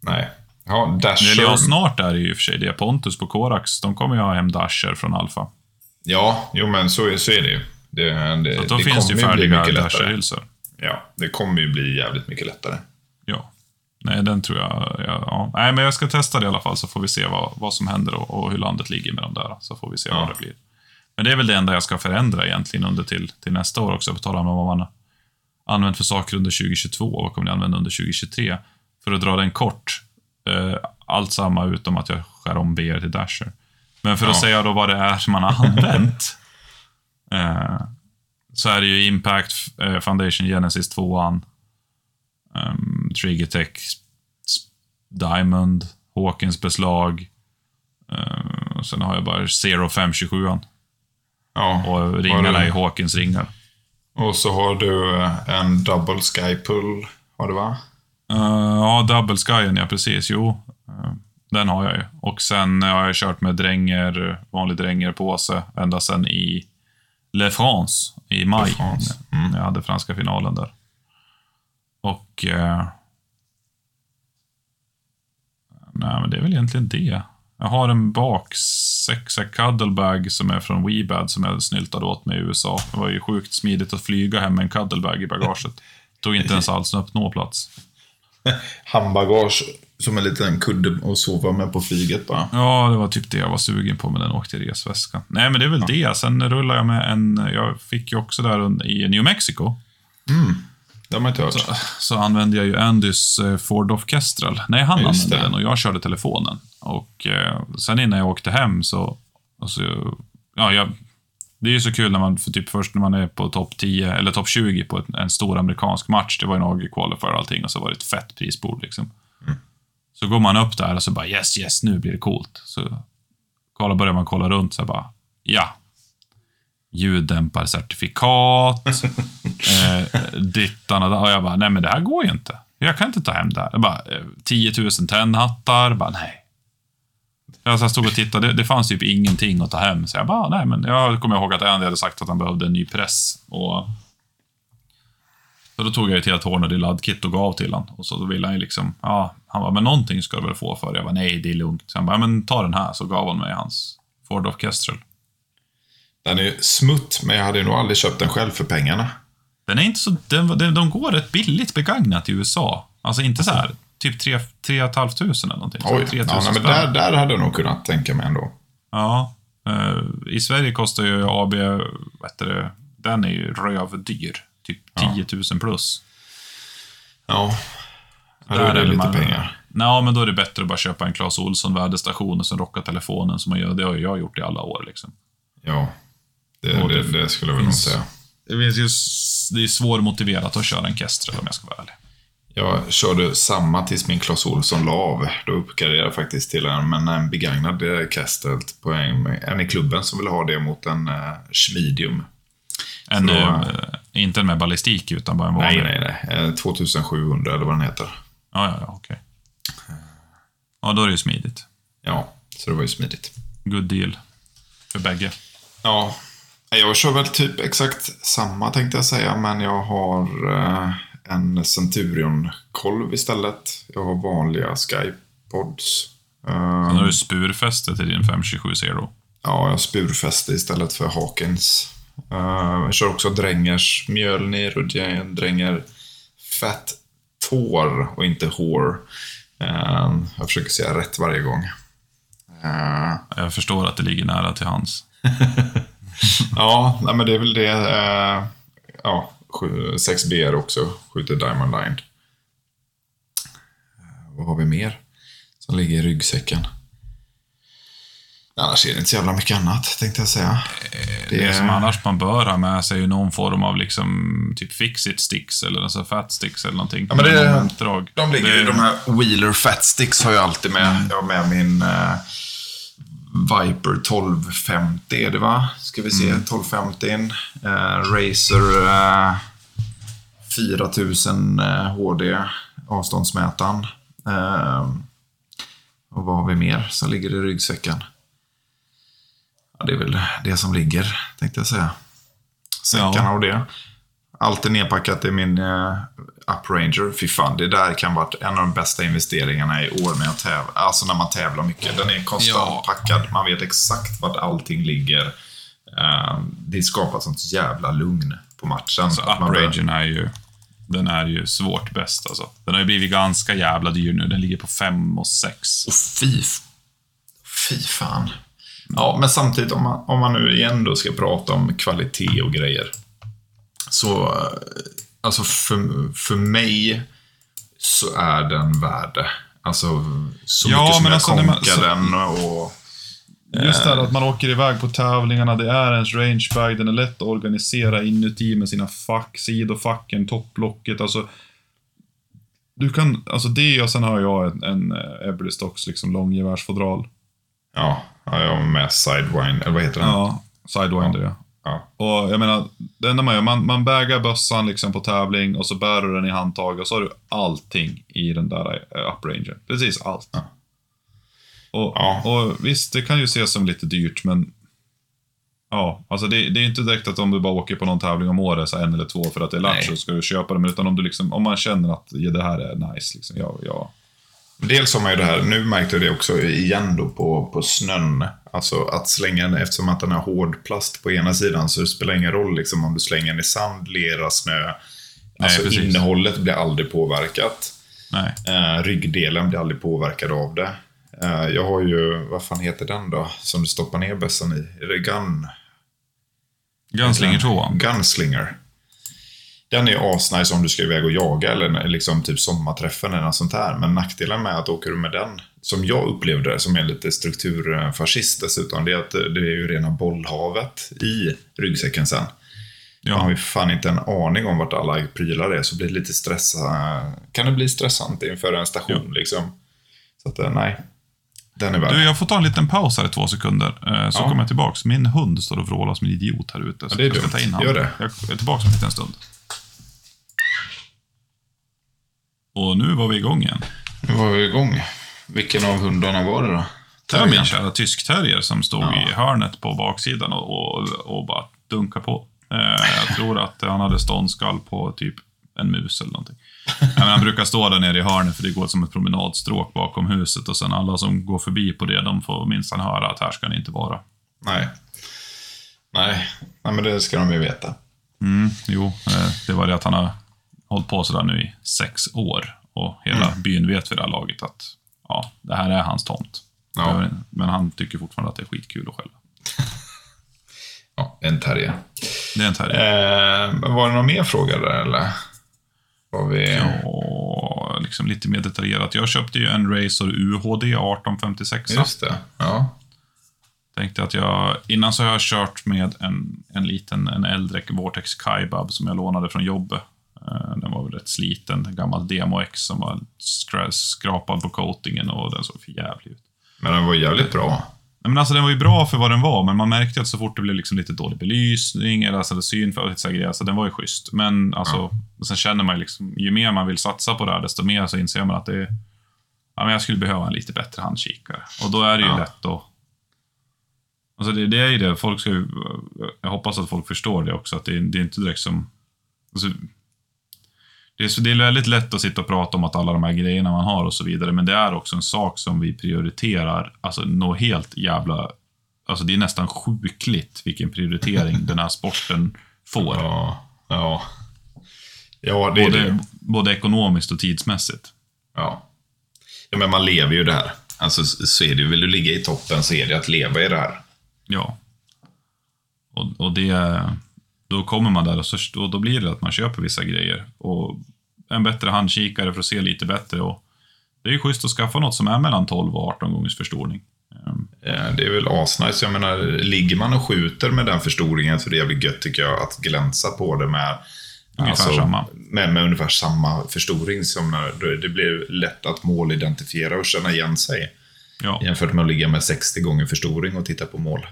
Nej. Ja, Eller Dasher. ja, snart är det ju i och för sig det. Pontus på Korax, de kommer ju ha hem Dasher från Alfa. Ja, jo men så är, så är det ju. Det, det, Så då det finns det ju färdiga. Dasher-hylsor. Ja, det kommer ju bli jävligt mycket lättare. Ja. Nej, den tror jag... Ja, ja. Nej, men jag ska testa det i alla fall, så får vi se vad, vad som händer och, och hur landet ligger med de där. Så får vi se Ja. vad det blir. Men det är väl det enda jag ska förändra egentligen under till, till nästa år också, på tal om vad man använt för saker under 2022 och vad kommer ni använda under 2023. För att dra den kort, eh, allt samma utom att jag skär om BR till Dasher. Men för att Ja. säga då vad det är man har använt, <laughs> eh, så är det ju Impact eh, Foundation Genesis 2an, um, Triggertech S- Diamond, Hawkins beslag, och sen har jag bara Zero 527an. Ja. Och ringarna är du- Hawkins ringar. Och så har du en double sky pull, har du va? Eh, ja, Double Skyen, ja precis. Jo, eh, den har jag ju. Och sen har jag kört med dränger, vanlig drängerpåse ända sen i Le France i maj. France. Mm. Jag hade franska finalen där. Och... Eh, nej, men det är väl egentligen det. Jag har en baksexa cuddlebag som är från Weebad som jag snyltade åt mig i USA. Det var ju sjukt smidigt att flyga hem med en cuddlebag i bagaget. <laughs> Tog inte ens alls upp plats. <laughs> Handbagage som en liten kudde att sova med på flyget bara. Ja, det var typ det jag var sugen på med den åkte i resväskan. Nej, men det är väl det. Sen rullar jag med en... Jag fick ju också där i New Mexico. Det har man inte hört. Så använde jag ju Andys eh, Ford Orchestral. Nej, han Just använde det. den och jag körde telefonen. Och eh, sen innan jag åkte hem så... Alltså, ja, jag, det är ju så kul när man, för typ först när man är på topp 10, eller topp 20 på ett, en stor amerikansk match. Det var ju en AG qualifier och allting och så var det ett fett prisbord liksom. Så går man upp där och så bara yes, yes, nu blir det coolt. Så kolla, börjar man kolla runt så bara, ja. Ljuddämparcertifikat, <laughs> eh, dittan och, och jag bara, nej men det här går ju inte. Jag kan inte ta hem det här. Jag bara, eh, 10 000 tändhattar, bara nej. Jag stod och tittade, det, det fanns typ ingenting att ta hem. Så jag bara, nej men jag kommer ihåg att Andy hade sagt att han behövde en ny press. Och så då tog jag ett helt Hornady laddkit och gav till honom. Och så då ville han ju liksom, ja, han bara, men någonting ska du väl få för det? Jag bara, nej det är lugnt. Så han bara, men ta den här. Så gav han mig hans Ford Orchestral. Den är ju smutt, men jag hade nog aldrig köpt den själv för pengarna. Den är inte så, den, den, de går rätt billigt begagnat i USA. Alltså inte så här, typ 3 500 eller någonting. Oj, 3 ja, 000 nej, men där, där hade jag nog kunnat tänka mig ändå. Ja. eh, I Sverige kostar ju AB, vad heter det, den är ju rövdyr. Typ 10 000 plus. Ja, Där är det är lite man- pengar. Nej, men då är det bättre att bara köpa en Clas Ohlson väderstation och sen rocka telefonen som man gör. Det har ju jag gjort i alla år. Liksom. Ja, det, det, det det skulle jag väl säga. Det, s- det är svårmotiverat att köra en Kestrel om jag ska vara ärlig. Jag körde samma tills min Clas Ohlson la av. Då uppgraderade jag faktiskt till en, men en begagnad eh, Kestrel på en, en i klubben som ville ha det mot en uh, Schmidium. En, då- eh, inte en med ballistik, utan bara en vanlig. Nej, nej, nej. Eh, 2700 eller vad den heter. Ja, ja, ja, okej. Ja, då är det ju smidigt. Ja, så det var ju smidigt. Good deal. För bägge. Ja, jag kör väl typ exakt samma tänkte jag säga, men jag har eh, en Centurion-kolv istället. Jag har vanliga Skypods. Sen har du spurfäste till din 527 Zero. Ja, jag har spurfäste istället för Hawkins. Eh, jag kör också Drängers Mjölnir och Dränger Fat Tår och inte Hår. Eh, jag försöker säga rätt varje gång. Jag förstår att det ligger nära till hans. <laughs> ja, nej, men det är väl det. eh, ja, 6B också. Skjuter Diamond Line. Eh, vad har vi mer som ligger i ryggsäcken? Annars är det inte så jävla mycket annat, tänkte jag säga. Det som annars man bör ha med sig är ju någon form av liksom typ fix-it sticks eller alltså fat sticks eller någonting. Ja, men det-. De ligger det, de här Wheeler Fat Sticks har jag alltid med. Jag har med min eh, Viper 1250 är det va? Ska vi se, 1250. Eh, Razer eh, 4000 eh, HD, avståndsmätaren. Eh, och vad har vi mer som ligger i ryggsäcken? Ja, det är väl det som ligger, tänkte jag säga. Säckarna Ja. och det. Allt är nedpackat i min uh, Upranger. Fy fan, det där kan vara en av de bästa investeringarna i år när jag tävlar. Alltså när man tävlar mycket. Den är konstant Ja. packad. Man vet exakt vart allting ligger. Eh, det skapar sånt jävla lugn på matchen. Så Att man bör- Upragen är ju, den är ju svårt bäst alltså. Den har ju blivit ganska jävla dyr nu. Den ligger på 5 och 6. Och fy, fy fan. Ja, men samtidigt om man, om man nu igen då ska prata om kvalitet och grejer. Så, eh, alltså för, för mig så är den värd. Alltså, så Ja, mycket som men jag alltså, konkar den och... Just det här att man åker iväg på tävlingarna, det är ens rangebag, den är lätt att organisera inuti med sina fack, sidofacken, topplocket, alltså. Du kan, alltså det och sen har jag en, en eh, Eberlystocks liksom långgevärsfodral. Ja, ja, jag har med Sidewind, eller vad heter den? Ja, Sidewinder ja. Ja. Och jag menar, det enda man gör, man, man bägar bössan liksom på tävling och så bär du den i handtag och så har du allting i den där uh, upranger. Precis allt. Ja. Och, Ja. och visst, det kan ju ses som lite dyrt, men Ja, alltså det, det är inte direkt att om du bara åker på någon tävling om året, så en eller två för att det är lattjo, så ska du köpa dem. Utan om, du liksom, om man känner att ja, det här är nice, liksom, ja, ja. Dels har man ju det här, nu märkte jag det också igen då på, på snön. Alltså att slänga den, eftersom att den har hård plast på ena sidan så det spelar ingen roll liksom om du slänger den i sand, lera, snö. Alltså precis. innehållet blir aldrig påverkat. Nej. Eh, ryggdelen blir aldrig påverkad av det. Eh, jag har ju, vad fan heter den då? Som du stoppar ner bössan i? Är det Gun? Gunslinger 2. Gunslinger. Den är asnice om du ska iväg och jaga eller liksom typ sommarträffen eller något sånt här. Men nackdelen med att åka du med den, som jag upplevde det, som är lite strukturfascist dessutom, det är att det är ju rena bollhavet i ryggsäcken sen. Man har Ja. ju fan inte en aning om vart alla prylar är, så blir det lite stressa, kan det bli stressant inför en station liksom. Så att, eh, nej. Den är värd. Du, jag får ta en liten paus här i två sekunder, eh, så Ja. kommer jag tillbaks. Min hund står och vrålar som en idiot här ute. Så det är jag ska dumt. ta in honom. Gör det. Jag är tillbaks om en liten stund. Och nu var vi igång igen. Nu var vi igång. Vilken av hundarna var det då? Det var min kära tyskterrier som stod Ja. i hörnet på baksidan och, och, och bara dunkade på. Eh, jag tror att han hade ståndskall på typ en mus eller någonting. Men han brukar stå där nere i hörnet för det går som ett promenadstråk bakom huset och sen alla som går förbi på det, de får minsann höra att här ska ni inte vara. Nej. Nej. Nej, men det ska de ju veta. Mm, jo, eh, det var det att han har hållit på sådär nu i sex år. Och hela byn vet vid det här laget att ja, det här är hans tomt. Ja. Men han tycker fortfarande att det är skitkul att skälla. <laughs> Ja, en terrier. Det är en terrier. Eh, var det någon mer fråga där eller? Var vi... Ja, liksom lite mer detaljerat. Jag köpte ju en Razer UHD 1856. Just det. Ja. Tänkte att jag, innan så har jag kört med en, en liten, en äldre Vortex Kaibab som jag lånade från jobbet. Eh, Den var väl rätt sliten, en gammal Demo X som var skra- skrapad på coatingen och den såg för jävlig ut. Men den var jävligt bra. Nej, men alltså den var ju bra för vad den var, men man märkte att så fort det blev liksom lite dlig belysning eller alltså, syn för lite grejer, så den var ju schysst. Men alltså, sen känner man ju liksom, ju mer man vill satsa på det här, desto mer så inser man att det är, ja, men jag skulle behöva en lite bättre handkikare. Och då är det ju Ja. lätt att Alltså det, det är ju det, folk ska ju, jag hoppas att folk förstår det också, att det, det är inte direkt som... Alltså, det, är, så, det är väldigt lätt att sitta och prata om att alla de här grejerna man har och så vidare, men det är också en sak som vi prioriterar, alltså något helt jävla... Alltså det är nästan sjukligt vilken prioritering den här sporten får. Ja. Ja. Ja, det är både, det. både ekonomiskt och tidsmässigt. Ja. ja. Men man lever ju det här. Alltså så är det ju. Vill du ligga i toppen så är det att leva i det här. Ja. Och, och det... Då kommer man där och, så, och då blir det att man köper vissa grejer. Och en bättre handkikare för att se lite bättre. Och det är ju schysst att skaffa något som är mellan 12 och 18 gångers förstoring. Ehm, Eh, Det är väl asnice. Jag menar, ligger man och skjuter med den förstoringen så det är jävligt gött tycker jag att glänsa på det med Ungefär samma. Med, med ungefär samma förstoring. Som när, det blir lätt att målidentifiera och känna igen sig. Ja, Jämfört med att ligga med 60 gånger förstoring och titta på mål.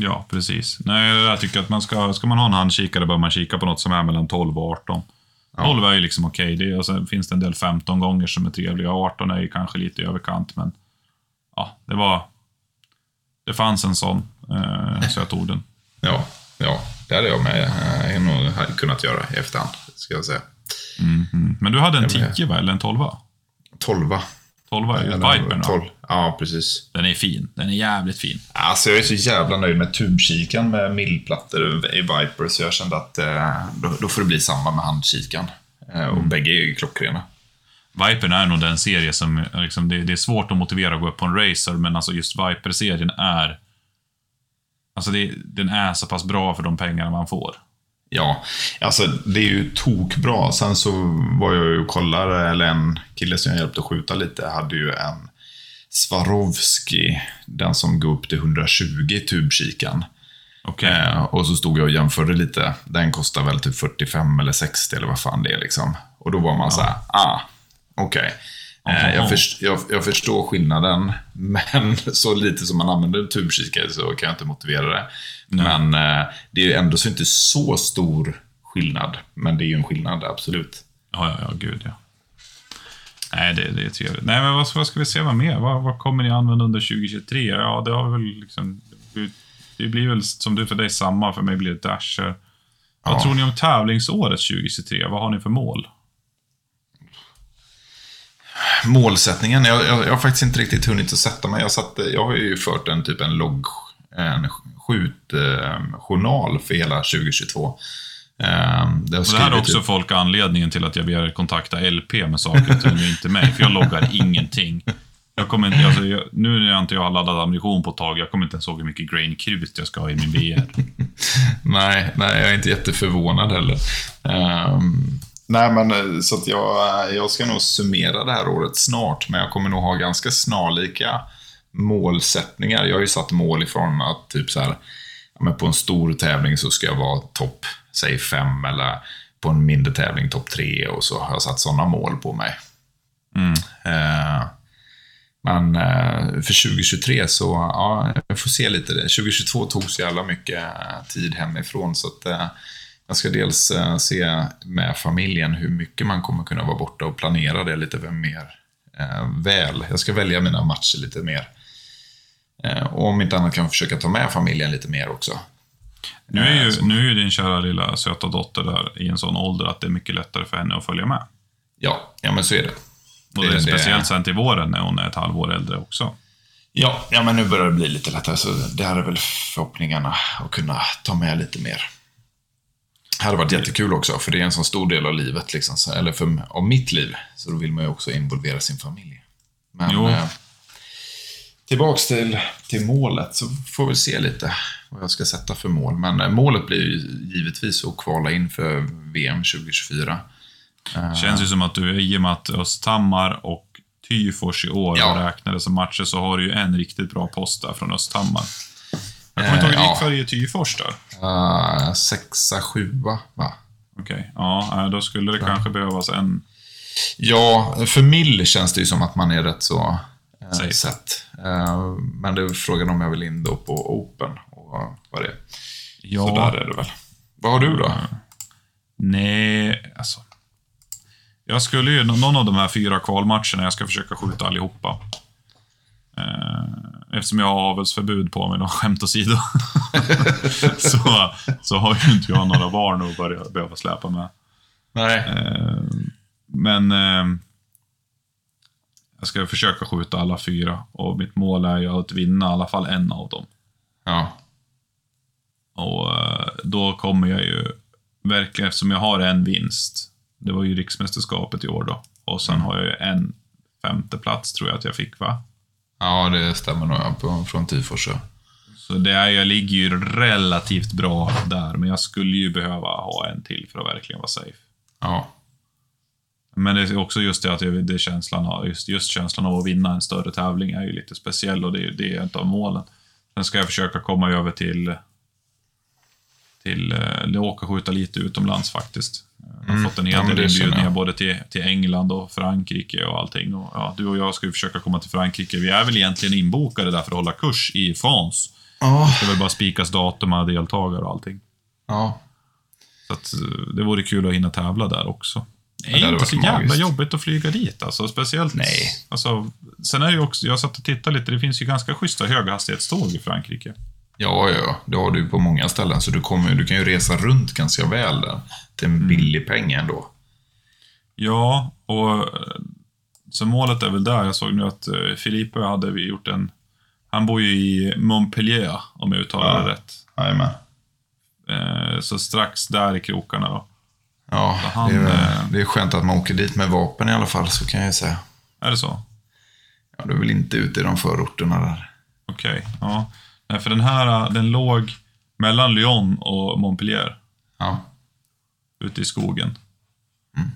Ja, precis. Nej, jag tycker att man ska, ska man ha en handkikare bör man kika på något som är mellan 12 och 18. 12 är ju liksom okej, det är- och sen finns det en del 15 gånger som är trevliga. 18 är ju kanske lite i överkant, men ja, det var... Det fanns en sån, eh, så jag tog den. <laughs> Ja, ja det hade jag med eh, nog hade kunnat göra i efterhand. Ska jag säga. Mhm. Men du hade en Jag med. 10 va, eller en 12? 12. 12 är ju Eller Vipern va? 12. Ja, precis. Den är fin. Den är jävligt fin. Alltså jag är så jävla nöjd med tubkikan med millplattor i Viper, så jag kände att eh, då, då får det bli samma med handkikan. Eh, och bägge är ju klockrena. Vipern är nog den serie som, liksom, det, det är svårt att motivera att gå upp på en racer, men alltså just Viper-serien är... Alltså det, den är så pass bra för de pengarna man får. Ja, alltså det är ju tokbra. Sen så var jag ju och kollade, eller en kille som jag hjälpte att skjuta lite, hade ju en Swarovski, den som går upp till 120 i tubkikan. Okej. Eh, och så stod jag och jämförde lite. Den kostar väl typ 45 eller 60 eller vad fan det är liksom. Och då var man så här, ah, okej. Eh, Aha. jag, först, jag, jag förstår skillnaden, <laughs> men så lite som man använder tubkikare så kan jag inte motivera det. Men eh, det är ju ändå så inte så stor skillnad. Men det är ju en skillnad, absolut. Ja, ja, ja, gud ja. Nej, det, det är trevligt. Nej, men vad, vad ska vi se vad mer? Vad, vad kommer ni använda under 2023? Ja, det har väl liksom... Det blir väl som du för dig samma, för mig blir det Dasher. Vad Ja. tror ni om tävlingsåret 2023? Vad har ni för mål? Målsättningen, jag, jag, jag har faktiskt inte riktigt hunnit att sätta mig. Jag, satt, jag har ju fört en typ en logg, en skjutjournal för hela 2022. Eh, där jag Och det här är skrivit också ut- folk anledningen till att jag ber er kontakta LP med saker och ting, inte mig. För jag loggar <laughs> ingenting. Jag kommer inte, alltså, jag, nu när jag inte jag har laddat ammunition på ett tag, jag kommer inte ens ihåg hur mycket grain krut jag ska ha i min VR. <laughs> Nej, nej, jag är inte jätteförvånad heller. Ehm, nej, men eh, så att jag, jag ska nog summera det här året snart, men jag kommer nog ha ganska snarlika målsättningar. Jag har ju satt mål ifrån att typ så här, men på en stor tävling så ska jag vara topp, säg fem, eller på en mindre tävling topp tre, och så har jag satt sådana mål på mig. Mm. Eh, men eh, för 2023 så, ja, jag får se lite. Det. 2022 tog så jävla mycket eh, tid hemifrån så att eh, jag ska dels eh, se med familjen hur mycket man kommer kunna vara borta och planera det lite mer eh, väl. Jag ska välja mina matcher lite mer. Eh, och om inte annat kan jag försöka ta med familjen lite mer också. Nu är, ju, nu är ju din kära lilla söta dotter där i en sån ålder att det är mycket lättare för henne att följa med. Ja, ja men så är det. Och det, är det- speciellt sen till våren när hon är ett halvår äldre också. Ja, ja, men nu börjar det bli lite lättare, så det här är väl förhoppningarna att kunna ta med lite mer. Det hade varit jättekul också, för det är en sån stor del av livet, liksom, så- eller för, av mitt liv. Så då vill man ju också involvera sin familj. Men eh, tillbaks till, till målet, så får vi se lite vad jag ska sätta för mål. Men eh, målet blir ju givetvis att kvala in för VM 2024. Eh, Känns ju som att du, i och med att Östhammar och Tyfors i år Ja. räknades som matcher, så har du ju en riktigt bra post där från Östhammar. Jag kommer inte ihåg, ja. gick för i Tyfors där? eh, sexa, sjua, va? Okej, ja, eh, då skulle det kanske behövas en... Ja, för Mill känns det ju som att man är rätt så eh, sett. Eh, men det är frågan om jag vill in då på Open och vad det är. Ja, Så där är det väl. Vad har du då? nej, alltså. Jag skulle ju, någon av de här fyra kvalmatcherna, jag ska försöka skjuta allihopa. Eh, Eftersom jag har avelsförbud på mig, skämt åsido, <laughs> så, så har ju inte jag några barn att börja, behöva släpa med. Nej. Eh, Men eh, jag ska försöka skjuta alla fyra och mitt mål är ju att vinna i alla fall en av dem. Ja. Och eh, då kommer jag ju verkligen, eftersom jag har en vinst, det var ju riksmästerskapet i år då, och sen har jag ju en femte plats tror jag att jag fick va? Ja, det stämmer nog ja, från Tyfors. ja. Så det är, jag ligger ju relativt bra där, men jag skulle ju behöva ha en till för att verkligen vara safe. Ja. Men det är också just det att jag, det känslan av, just, just känslan av att vinna en större tävling är ju lite speciell och det, är- det är ett av målen. Sen ska jag försöka komma över till till eh, åka och skjuta lite utomlands faktiskt. Har Mm. fått en Ja, hel del det känner inbjudningar både till, till England och Frankrike och allting. Och, ja, du och jag ska ju försöka komma till Frankrike. Vi är väl egentligen inbokade där för att hålla kurs i France. Ja. Det är väl bara spikas datum med deltagare och allting. Ja. Så att, eh, det vore kul att hinna tävla där också. Det det är hade inte så jävla magiskt. jobbigt att flyga dit alltså. Speciellt... Nej. Alltså, sen är det ju också, jag satt och tittade lite, det finns ju ganska schyssta höghastighetståg i Frankrike. Ja, ja, det har du på många ställen. Så du, kommer, du kan ju resa runt ganska väl där. Till en billig peng ändå. Ja, och eh, så målet är väl där. Jag såg nu att eh, Filipe hade vi gjort en... Han bor ju i Montpellier, om jag uttalar Ja. det rätt. Jajamän. Eh, Så strax där i krokarna då. Ja, han, det, är, det är skönt att man åker dit med vapen i alla fall, så kan jag ju säga. Är det så? Ja, du är väl inte ute i de förorterna där. Okej, ja. Nej, för den här, eh, den låg mellan Lyon och Montpellier. Ja. ute i skogen. Mm.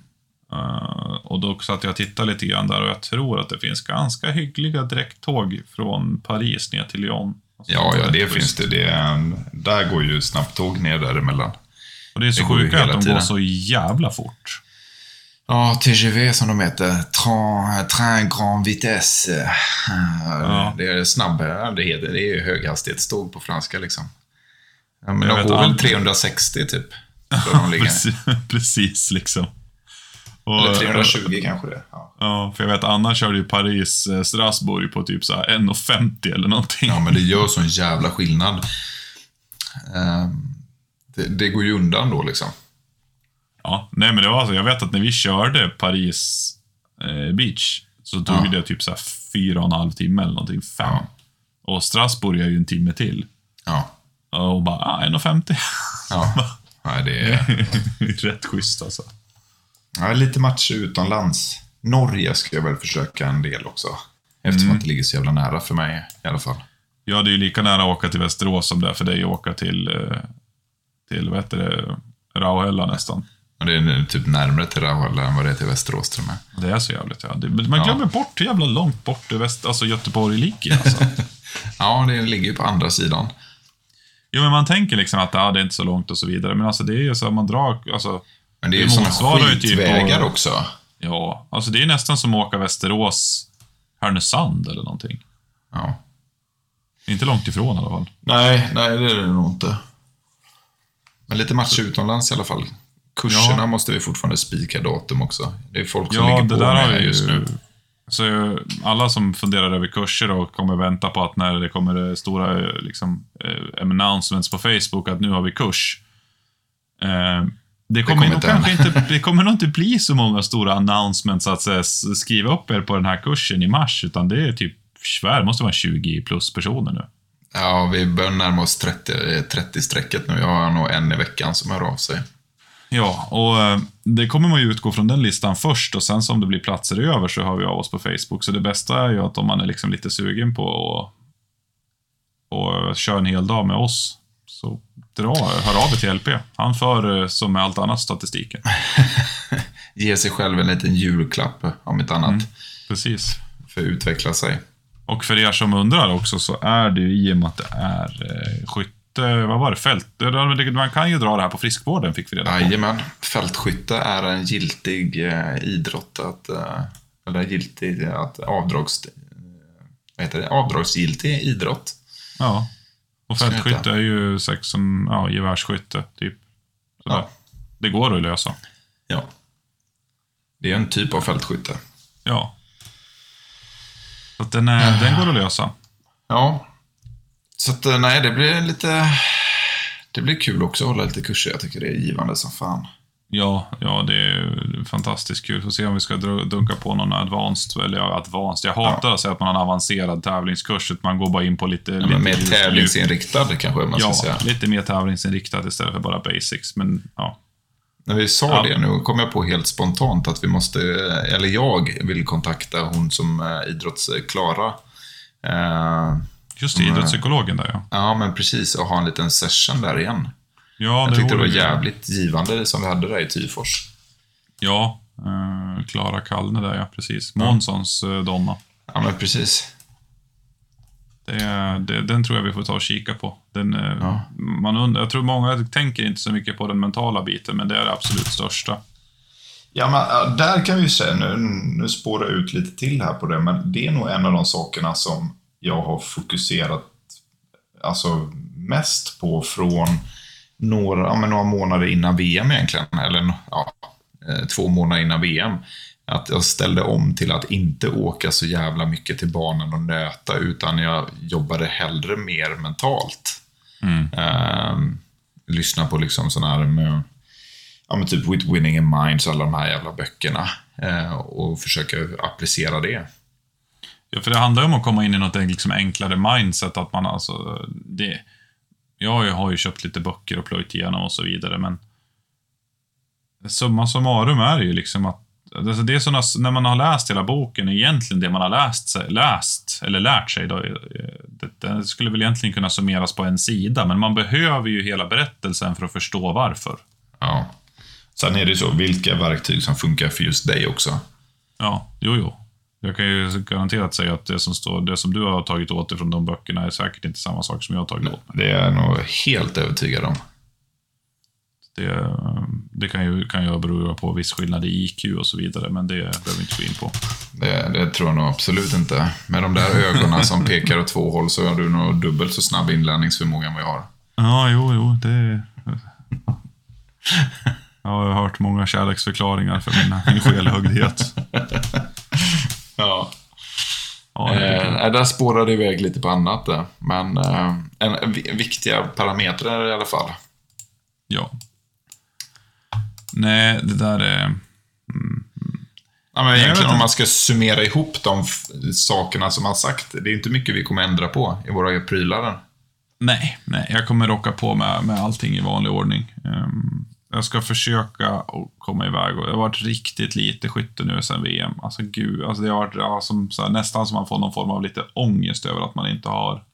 Eh, och då satt jag och tittade lite grann där och jag tror att det finns ganska hyggliga direkttåg från Paris ner till Lyon. Alltså, Ja, ja, det schysst. finns det. det en- där går ju snabbtåg ner däremellan. Och det är så det går ju sjuka att de går tiden. så jävla fort. Ja, TGV som de heter. Train, train Grand Vitesse. Eh, Ja. Det är snabb, det heter, det är höghastighetståg på franska liksom. Men Jag de går väl aldrig. 360 typ. Precis, <laughs> precis liksom. Och, Eller 320 kanske det. Ja. Ja, för jag vet Anna körde ju Paris-Strasbourg på typ så här 1,50 eller någonting. ja, men det gör <laughs> sån jävla skillnad. Eh, Det, det går ju undan då liksom. Ja, nej men det var så. Jag vet att när vi körde Paris eh, Beach så tog Ja. det typ så här fyra och en halv timme eller någonting. Fem. Ja. Och Strasbourg är ju en timme till. Ja. Och bara, ah, 1,50. Ja. <laughs> Nej, det är... <laughs> Rätt schysst alltså. Ja, lite matcher utomlands. Norge ska jag väl försöka en del också. Eftersom att det ligger så jävla nära för mig i alla fall. Ja, det är ju lika nära att åka till Västerås som det är för dig att åka till, eh, till vad heter det, Rauhella nästan. Och det är typ närmare till Rauhala än vad det är till Västerås till och med. Det är så jävligt, ja. Man Ja. glömmer bort hur jävla långt bort det väst, alltså Göteborg ligger. Alltså. <laughs> Ja, det ligger ju på andra sidan. jo, men man tänker liksom att ah, det är inte så långt och så vidare, men alltså det är ju så att man drar, alltså, Men det är ju sådana typ skitvägar på- också. ja, alltså det är nästan som att åka Västerås, Härnösand eller någonting. Ja. Inte långt ifrån i alla fall. Nej, nej det är det nog inte. Men lite matcher utomlands i alla fall. Kurserna Ja. måste vi fortfarande spika datum också. Det är folk som Ja, ligger det på där med ju just nu. Så eh, alla som funderar över kurser och kommer vänta på att när det kommer eh, stora eh, liksom, eh, announcements på Facebook att nu har vi kurs. Eh, det kommer, kommer nog inte kanske inte, <laughs> det kommer nog inte bli så många stora announcements att säga, s- skriva upp er på den här kursen i mars, utan det är typ, svär, det måste vara 20 plus personer nu. Ja, vi börjar närma oss 30, 30-strecket nu. Jag har nog en i veckan som hör av sig. Ja, och eh, det kommer man ju utgå från den listan först och sen om det blir platser över så hör vi av oss på Facebook. Så det bästa är ju att om man är liksom lite sugen på att och köra en hel dag med oss så dra, hör av er till LP. Han för, eh, som med allt annat, statistiken. <laughs> Ge sig själv en liten julklapp, om inte annat, Precis. för att utveckla sig. Och för er som undrar också så är det ju i och med att det är eh, skytte, vad var det, fält? Man kan ju dra det här på friskvården fick vi reda på. Jajamän, fältskytte är en giltig eh, idrott att, eh, eller giltig att avdrags, eh, vad heter det? avdragsgiltig idrott. Ja. Och fältskytte är ju som, ja, gevärsskytte, typ. Sådär. Ja. Det går att lösa. Ja. Det är en typ av fältskytte. Ja. Så den, är, den går att lösa. Ja. Så att, eh, nej, det blir lite... Det blir kul också att hålla lite kurser. Jag tycker det är givande som fan. Ja, ja, det är fantastiskt kul. Får se om vi ska dunka på någon advanced, eller ja, advanced. Jag hatar att säga att man har en avancerad tävlingskurs, utan man går bara in på lite... Ja, lite mer tävlingsinriktad kanske man ska Ja, säga. lite mer tävlingsinriktat istället för bara basics. Men ja, När vi sa Ja. det nu kom jag på helt spontant att vi måste, eller jag vill kontakta hon som är idrotts-Klara. Eh, just det, idrottspsykologen där ja. ja, men precis, och ha en liten session där igen. Ja, Jag tyckte det var jävligt givande som vi hade där i Tyfors. Ja, eh, Klara Kallne där ja, precis. Månssons eh, donna. Ja, men precis. Det, det, den tror jag vi får ta och kika på. Den, eh, Ja. man undrar, jag tror många tänker inte så mycket på den mentala biten, men det är det absolut största. Ja, men där kan vi ju säga, nu, nu spårar jag ut lite till här på det, men det är nog en av de sakerna som jag har fokuserat alltså, mest på från några, ja, några månader innan VM egentligen, eller ja, eh, två månader innan VM. Att jag ställde om till att inte åka så jävla mycket till banan och nöta, utan jag jobbade hellre mer mentalt. Mm. Ehm, lyssna på liksom sådana här med, ja men typ With Winning in Mind, så alla de här jävla böckerna. Eh, och försöka applicera det. Ja, för det handlar ju om att komma in i något liksom enklare mindset. Att man alltså, det, jag har ju köpt lite böcker och plöjt igenom och så vidare, men summa summarum är det ju liksom att alltså det är såna, när man har läst hela boken, egentligen det man har läst, läst eller lärt sig, då, det, det skulle väl egentligen kunna summeras på en sida, men man behöver ju hela berättelsen för att förstå varför. Ja. Sen är det ju så, vilka verktyg som funkar för just dig också. Ja, jo, jo. Jag kan ju garanterat säga att det som, står, det som du har tagit åt dig från de böckerna är säkert inte samma sak som jag har tagit åt mig. Det är jag nog helt övertygad om. Det, det kan ju, kan ju bero på viss skillnad i IQ och så vidare, men det behöver vi inte gå in på. Det, det tror jag nog absolut inte. Med de där ögonen som pekar åt två håll så har du nog dubbelt så snabb inlärningsförmåga än vad jag har. Ja, jo, jo, det... Jag har hört många kärleksförklaringar för min, min skelhögdhet. <laughs> Ja. Ja, Eh, där spårade iväg lite på annat där. Men eh, en, en vi- viktiga parametrar i alla fall. ja. Nej, det där är... Ja, men egentligen om man ska summera ihop de sakerna som han sagt. Det är inte mycket vi kommer ändra på i våra prylar. Nej, nej, jag kommer rocka på med, med allting i vanlig ordning. Ehm, jag ska försöka att komma iväg. Och det har varit riktigt lite skytte nu sen VM. Alltså gud, alltså det har varit ja, som, här, nästan som man får någon form av lite ångest över att man inte har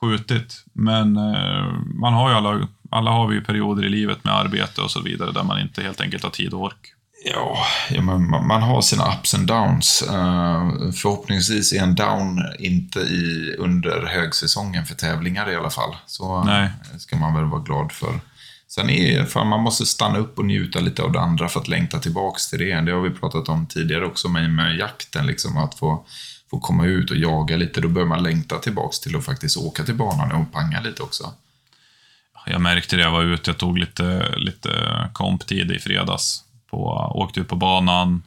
skjutit. Men eh, man har ju alla, alla har vi ju perioder i livet med arbete och så vidare där man inte helt enkelt har tid och ork. Ja, ja men man, har sina ups and downs. Eh, förhoppningsvis är en down inte i, under högsäsongen för tävlingar i alla fall. Så Nej. eh, ska man väl vara glad för. Sen är fan, man måste stanna upp och njuta lite av det andra för att längta tillbaks till det. Det har vi pratat om tidigare också med, med jakten, liksom att få, få komma ut och jaga lite. Då börjar man längta tillbaks till att faktiskt åka till banan och panga lite också. Jag märkte det, jag var ute, jag tog lite, lite komptid i fredags. På, åkte ut på banan,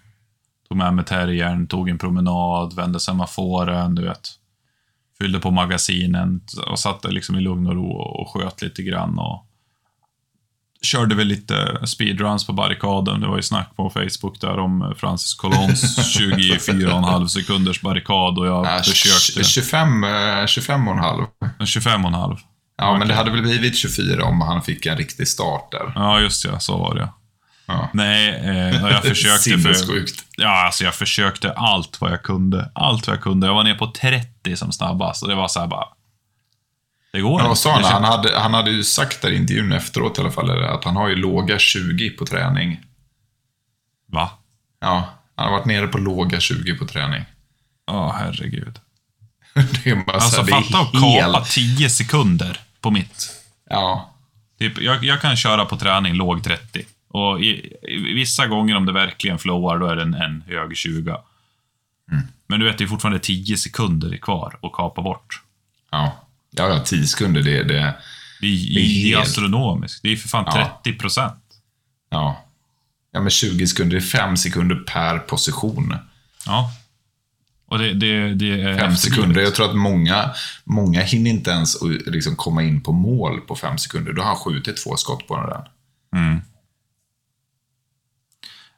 tog med mig terriern, tog en promenad, vände semaforen, du vet. Fyllde på magasinen och satt där liksom i lugn och ro och sköt lite grann. Och körde väl lite speedruns på barrikaden. Det var ju snack på Facebook där om Francis Colons <laughs> 24,5 sekunders barrikad och jag Äh, försökte. 25, eh, 25 och en halv. 25,5. Ja, men det hade väl blivit 24 om han fick en riktig start där. Ja, just det, så var det. Ja. Nej, eh, jag <laughs> försökte för... Ja, alltså jag försökte allt vad jag kunde. Allt vad jag kunde. Jag var ner på 30 som snabbast och det var så här bara... Det går inte. sa han? Han hade, han hade ju sagt där i intervjun efteråt i alla fall, att han har ju låga 20 på träning. Va? Ja, han har varit nere på låga 20 på träning. Ja, herregud. <laughs> Det är bara Alltså här, fatta att helt- kapa 10 sekunder på mitt. Ja, Typ, jag, jag kan köra på träning låg 30. Och i, i, vissa gånger om det verkligen flowar, då är det en, en hög 20. Mm. Men du vet, det är fortfarande 10 sekunder kvar att kapa bort. ja. Ja, ja, 10 sekunder, det, det, Det är, det är, helt- astronomiskt. Det är för fan Ja. 30 procent. ja. Ja, men 20 sekunder, det är 5 sekunder per position. Ja. Och det, det, det är Fem sekunder. Jag tror att många, många hinner inte ens liksom komma in på mål på fem sekunder. Då har han skjutit två skott på den. Mm.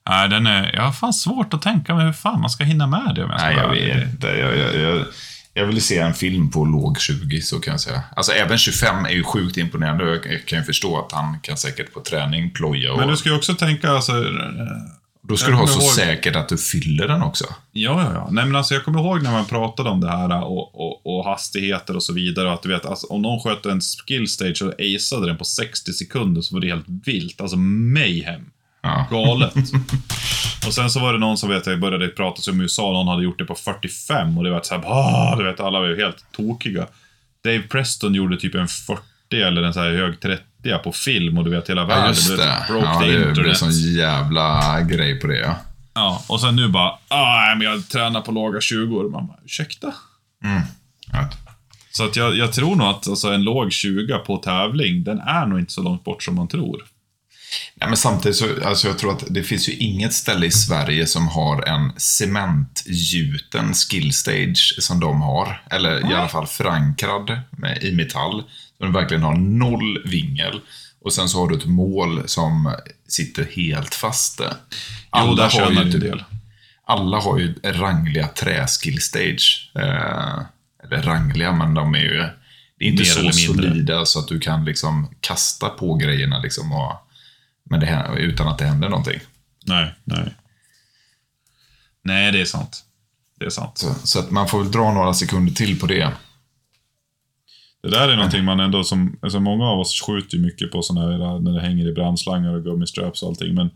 Nej, den är... Jag har fan svårt att tänka mig hur fan man ska hinna med det. om ska Nej, jag vet inte. Jag, jag, jag, jag vill se en film på låg 20, så kan jag säga. Alltså, även 25 är ju sjukt imponerande. Jag, kan ju förstå att han kan säkert på träning ploja och... Men du ska ju också tänka, alltså... då ska du ha så ihåg- säkert att du fyller den också. Ja, ja, ja. Nej, men alltså, jag kommer ihåg när man pratade om det här och, och, och hastigheter och så vidare. Och att du vet, alltså, om någon sköt en skill stage och aceade den på 60 sekunder så var det helt vilt. Alltså mayhem. Ja. Galet. <laughs> och sen så var det någon som vet, jag började prata om USA, någon hade gjort det på 45 och det var så här, ah, du vet, alla var ju helt tokiga. Dave Preston gjorde typ en 40 eller en så här hög 30 på film och du vet hela Ja, världen just blev- det. broke Ja, the det blev internet. sån jävla grej på det, ja. Ja, och sen nu bara, ah, nej, men jag tränar på låga 20 år. Man bara, ursäkta? ja. Så att jag, jag tror nog att alltså, en låg 20 på tävling, den är nog inte så långt bort som man tror. Nej, men samtidigt så, alltså jag tror att det finns ju inget ställe i Sverige som har en cementgjuten skillstage som de har. Eller i alla fall förankrad med, i metall. Den verkligen har noll vingel. Och sen så har du ett mål som sitter helt fast. där. Jo, där har ju en del. alla har ju rangliga träskillstage. Eh, eller rangliga, men de är ju... Det är inte Mer så solida så att du kan liksom kasta på grejerna liksom och, men det, utan att det händer någonting. Nej, nej. Nej, det är sant. Det är sant. Så, så att man får väl dra några sekunder till på det. Det där är någonting man ändå som, alltså många av oss skjuter ju mycket på sådana här, när det hänger i brandslangar och gummistraps och allting, men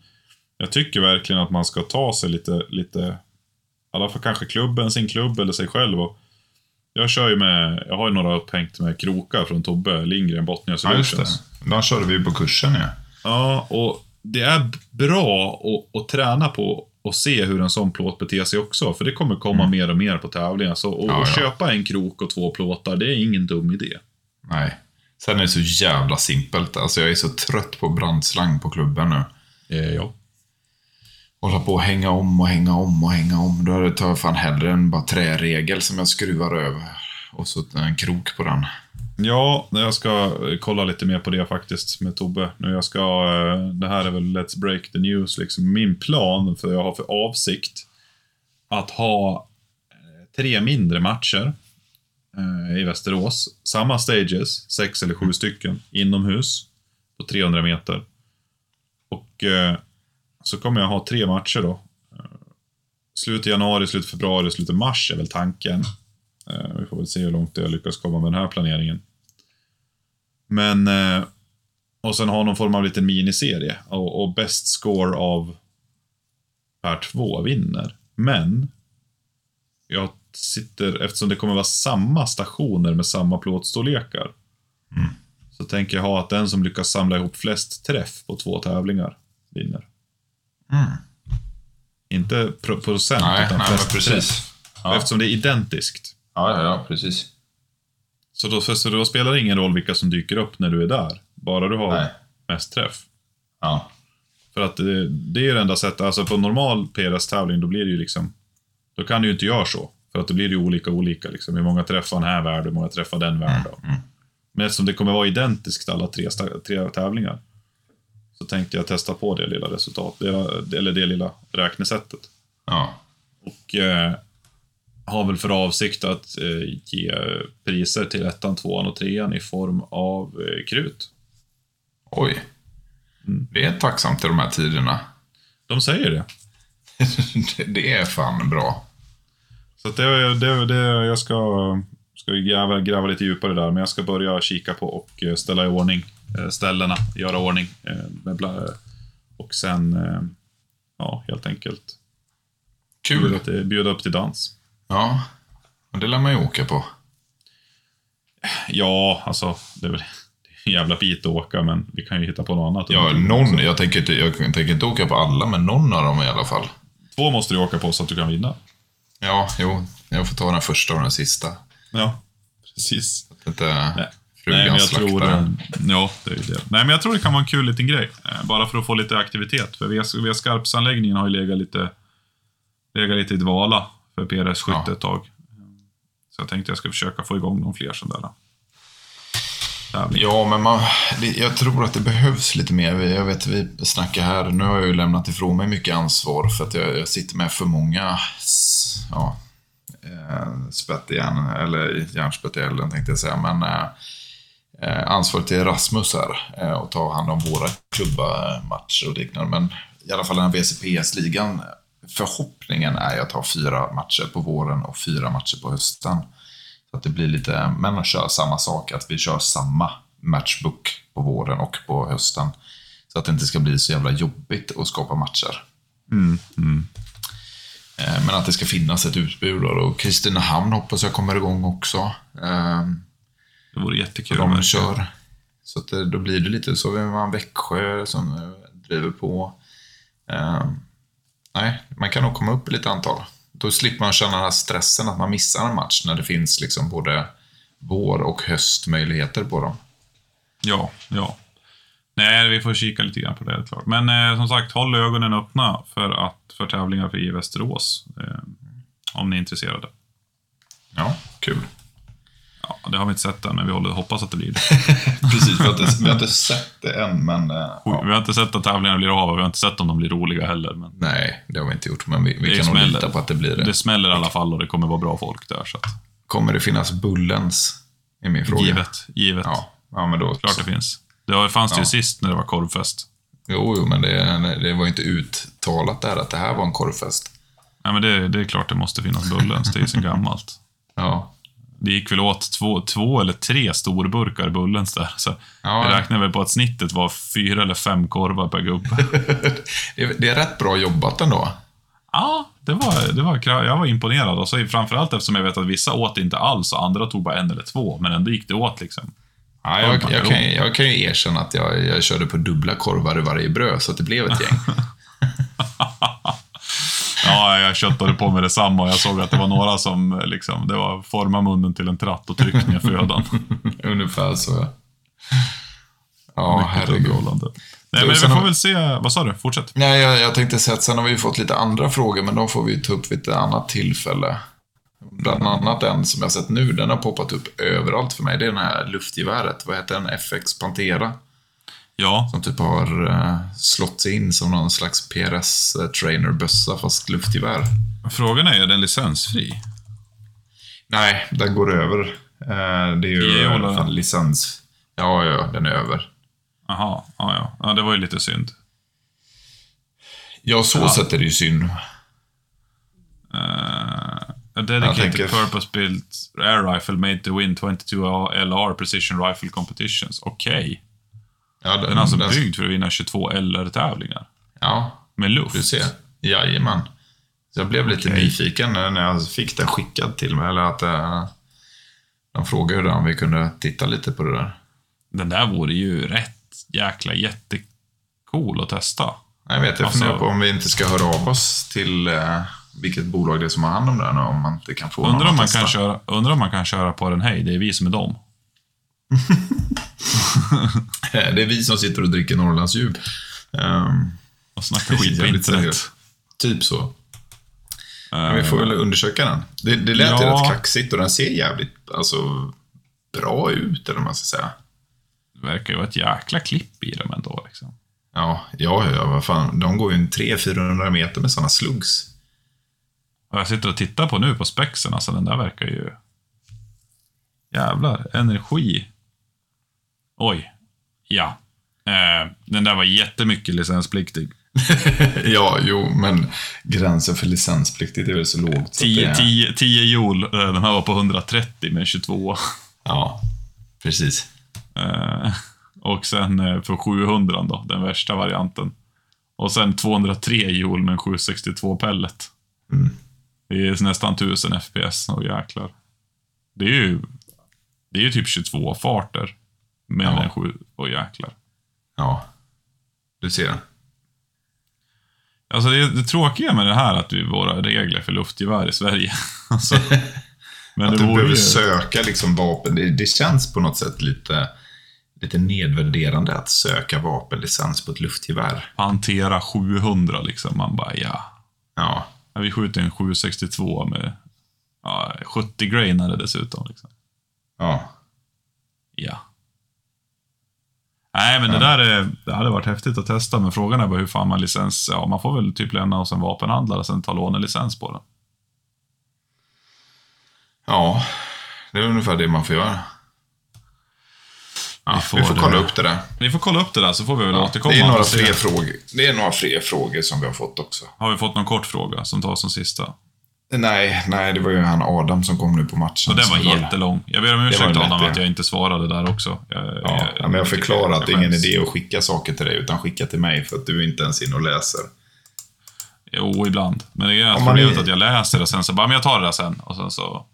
jag tycker verkligen att man ska ta sig lite, lite, i alla fall kanske klubben, sin klubb eller sig själv och jag kör ju med, jag har ju några upphängt med krokar från Tobbe Lindgren, Botnia Solutions. De körde vi ju på kursen ja. Ja, och det är bra att, att träna på och se hur en sån plåt beter sig också. För det kommer komma mer och mer på tävlingar. Så att Mm. Ja, ja. köpa en krok och två plåtar, det är ingen dum idé. Nej. Sen är det så jävla simpelt. Alltså jag är så trött på brandslang på klubben nu. Eh, ja. Hålla på och hänga om och hänga om och hänga om. Då tar jag fan hellre en bara träregel som jag skruvar över. Och så en krok på den. Ja, jag ska kolla lite mer på det faktiskt med Tobbe. Nu jag ska, eh, det här är väl Let's Break the News, liksom min plan, för jag har för avsikt att ha eh, tre mindre matcher eh, i Västerås. Samma stages, sex eller sju stycken, inomhus på 300 meter. Och så kommer jag ha tre matcher då. Slutet Slut i januari, slut februari, slut i mars är väl tanken. Eh, Vi får väl se hur långt jag lyckas komma med den här planeringen. Men... eh, Och sen ha någon form av liten miniserie. Och, och bäst score av per två vinner. Men... Jag sitter, eftersom det kommer vara samma stationer med samma plåtstorlekar. Så tänker jag ha att den som lyckas samla ihop flest träff på två tävlingar vinner. Inte pro procent, Nej, utan nej flest precis. träff. Ja. Eftersom det är identiskt. Ja, ja, precis. Så då, så då spelar det ingen roll vilka som dyker upp när du är där. Bara du har Nej. mest träff. Ja. För att det, det är ju det enda sättet. Alltså på normal PRS-tävling, då blir det ju liksom... Då kan du ju inte göra så. För att då blir det ju olika olika. Liksom. Hur många träffar den här värd, hur många träffar den värd. då. Men eftersom det kommer vara identiskt alla tre, tre tävlingar. Så tänkte jag testa på det lilla resultat, det, eller det lilla räknesättet. Ja. Och eh, har väl för avsikt att eh, ge priser till ettan, tvåan och trean i form av eh, krut. Oj. Det är tacksamt i de här tiderna. De säger det. <laughs> det är fan bra. Så det, det, det, jag ska, ska gräva, gräva lite djupare där, men jag ska börja kika på och eh, ställa i ordning ställena, göra ordning. Och sen, ja, helt enkelt bjuda, Kul. till, bjuda upp till dans. Ja, och det lär man ju åka på. Ja, alltså, det är väl en jävla bit att åka, men vi kan ju hitta på något annat. Ja, någon. Jag tänker, inte, jag tänker inte åka på alla, men någon av dem i alla fall. Två måste du åka på så att du kan vinna. Ja, jo. Jag får ta den första och den sista. Ja, precis. Att inte Nej, frugan slaktar tror... den. Ja, det är ju det. Nej, men jag tror det kan vara en kul liten grej. eh, Bara för att få lite aktivitet. För via, via Skarpsanläggningen har ju legat lite, legat lite i dvala för PRS-skytte Ja. ett tag. Så jag tänkte jag ska försöka få igång någon fler sådana där. Ja, men man, jag tror att det behövs lite mer. Jag vet, vi snackar här. Nu har jag ju lämnat ifrån mig mycket ansvar för att jag, jag sitter med för många ja, eh, spett i järn, eller järnspett i elden tänkte jag säga. Men eh, eh, ansvaret till Rasmus här eh, och ta hand om våra klubbamatcher och liknande. Men i alla fall den här VCPS-ligan. Förhoppningen är att ha fyra matcher på våren och fyra matcher på hösten. Så att det blir lite, men att köra samma sak, att vi kör samma matchbook på våren och på hösten. Så att det inte ska bli så jävla jobbigt att skapa matcher. Mm, mm. Eh, Men att det ska finnas ett utbud och Kristinehamn hoppas jag kommer igång också. Eh, Det vore jättekul. De kör. Så att det, då blir det lite så. Vi har en Växjö som eh, driver på. Eh, nej, man kan nog komma upp i lite antal. Då slipper man känna den här stressen att man missar en match när det finns liksom både vår och höstmöjligheter på dem. Ja, ja. Nej, vi får kika lite grann på det, helt klart. Men eh, som sagt, håll ögonen öppna för, att, för tävlingar för i Västerås. Eh, om ni är intresserade. Ja, kul. Ja, det har vi inte sett än, men vi håller, hoppas att det blir det. <laughs> Precis, vi har, inte, vi har inte sett det än, men... eh, ja. Vi har inte sett att tävlingarna blir av och vi har inte sett om de blir roliga heller. Men Nej, det har vi inte gjort, men vi, vi kan nog smäller. lita på att det blir det. det smäller i alla fall och det kommer vara bra folk där. Så att, Kommer det finnas Bullens? Är min fråga. givet, givet. Ja, ja men då... Klart det finns. Det fanns det ju Ja. sist när det var korvfest. Jo, jo, men det, det var ju inte uttalat där att det här var en korvfest. Nej, men det, det är klart det måste finnas Bullens, det är ju sen <laughs> gammalt. Ja. Det gick väl åt två, två eller tre storburkar Bullens där. Så Ja. jag räknar väl på att snittet var fyra eller fem korvar per gubbe. <laughs> Det, är rätt bra jobbat ändå. Ja, det var, det var, jag var imponerad. Och så framförallt eftersom jag vet att vissa åt inte alls och andra tog bara en eller två. Men ändå gick det åt liksom. Ja, jag, jag, kan, jag kan ju erkänna att jag, jag körde på dubbla korvar i varje bröd, så att det blev ett gäng. <laughs> Ja, jag köttade på med detsamma och jag såg att det var några som liksom, det var forma munnen till en tratt och tryck ner födan. <laughs> Ungefär så. Ja, Mycket herregud. underhållande. Nej, men vi får väl se. Vad sa du? Fortsätt. Nej, jag, jag tänkte säga att sen har vi fått lite andra frågor, men de får vi ta upp vid ett annat tillfälle. Bland annat en som jag sett nu, den har poppat upp överallt för mig. Det är den här luftgeväret. Vad heter den? FX Pantera. Ja, Som typ har uh, slått sig in som någon slags PRS-trainerbössa, fast luftgevär. frågan är, är den licensfri? Nej, den går över. Eh, det är ju håller fan den. licens. Ja, ja, den är över. Jaha, ja, ja. ja. Det var ju lite synd. Ja, så sätt är det ju synd. Uh, a dedicated tänker- purpose-built air rifle made to win 22 LR precision rifle competitions. Okej. Ja, Den är alltså byggd för att vinna 22 LR-tävlingar. Ja, Med luft. du ser. Jajamän. Så jag blev lite Okej. nyfiken när jag fick den skickad till mig. Eller att eh, de frågade om vi kunde titta lite på det där. Den där vore ju rätt jäkla jättecool att testa. Jag vet, jag Alltså- funderar på om vi inte ska höra av oss till eh, vilket bolag det är som har hand om den och om man inte kan få Undrar om, man testa. kan köra, undrar om man kan köra på den, hej, det är vi som är dem. Det är vi som sitter och dricker Norrlandsdjup. Um, Och snackar skit på internet. typ så. Eh, Men vi får väl undersöka den. Det, det lät ju Ja. rätt kaxigt och den ser jävligt alltså, bra ut, eller vad man ska säga. Det verkar ju vara ett jäkla klipp i dem ändå. Liksom. Ja, ja, ja, vad fan. De går ju en 300-400 meter med sådana slugs. Jag sitter och tittar på nu på spexen, alltså den där verkar ju... Jävlar, energi. Oj. Ja. Eh, den där var jättemycket licenspliktig. <laughs> ja, jo, men gränsen för licenspliktigt är väl så lågt. så att 10, det- 10, 10 joule, eh, den här var på 130 med 22. Ja, precis. Eh, och sen eh, för 700 då, den värsta varianten. Och sen 203 joule med en 762 pellet. Mm. Det är nästan 1000 FPS, och jäklar. Det är ju, det är ju typ 22 farter. Med Ja. en 7, och jäklar. Ja, du ser. Alltså det, det tråkiga med det här att vi våra regler för luftgevär i Sverige. <laughs> alltså, <laughs> men Att du behöver ju... söka liksom vapen, det, det känns på något sätt lite, lite nedvärderande att söka vapenlicens på ett luftgevär. Hantera 700 liksom. Man bara ja. Ja, Ja, Vi skjuter en 762 med ja, 70 grainare dessutom. Liksom. ja, Ja. Nej, men det där är, det hade varit häftigt att testa, men frågan är bara hur fan man licens... Ja, man får väl typ lämna hos en vapenhandlare och sen ta lånelicens på den. ja. Det är ungefär det man får göra. Ja, Vi vi får får, det. kolla upp det där. Vi får kolla upp det där, så får vi väl Ja, återkomma. det, är några fler frågor. det är några fler frågor som vi har fått också. Har vi fått någon kort fråga som tar som sista? Nej, nej, det var ju han Adam som kom nu på matchen. Och den var jättelång. Jag ber om ursäkt Adam att jag inte svarade där också. Jag, Ja, ja, men jag förklarar att det är ingen idé att skicka saker till dig, utan skicka till mig för att du inte ens inne och läser. Jo, ibland. Men det är man problemet är- att jag läser och sen så bara, men jag tar det där sen. Och sen så...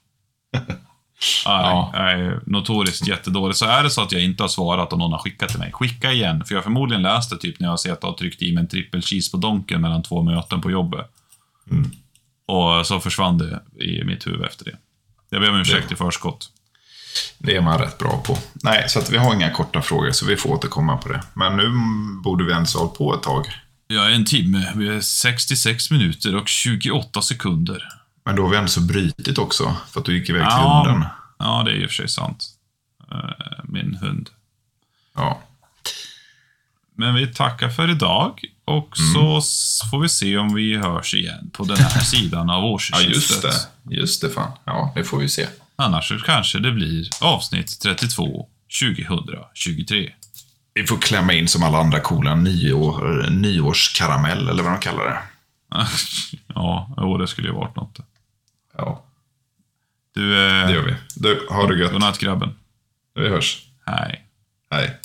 <laughs> ja. Jag är notoriskt jättedålig. Så är det så att jag inte har svarat och någon har skickat till mig, skicka igen. För jag har förmodligen läst det typ när jag har sett och tryckt i mig en trippel cheese på donken mellan två möten på jobbet. Mm. Och så försvann det i mitt huvud efter det. Jag ber om ursäkt i förskott. Det är man rätt bra på. Nej, så att vi har inga korta frågor, så vi får återkomma på det. Men nu borde vi ens ha hållit på ett tag. Är en timme, vi är 66 minuter och 28 sekunder. Men då har vi ändå så brytit också, för att du gick iväg till hunden. ja, det är i och för sig sant. Eh, Min hund. Ja. Men vi tackar för idag och Mm. så får vi se om vi hörs igen på den här <laughs> sidan av ja, årsskiftet. just det. Just det, fan. Ja, det får vi se. Annars så kanske det blir avsnitt 32 2023. Vi får klämma in som alla andra coola nyår, nyårskaramell, eller vad de kallar det. <laughs> ja, jo, det skulle ju varit något. Ja, Du, eh, det gör vi. Du, ha det gött. godnatt grabben. Vi hörs. Hej. Hej.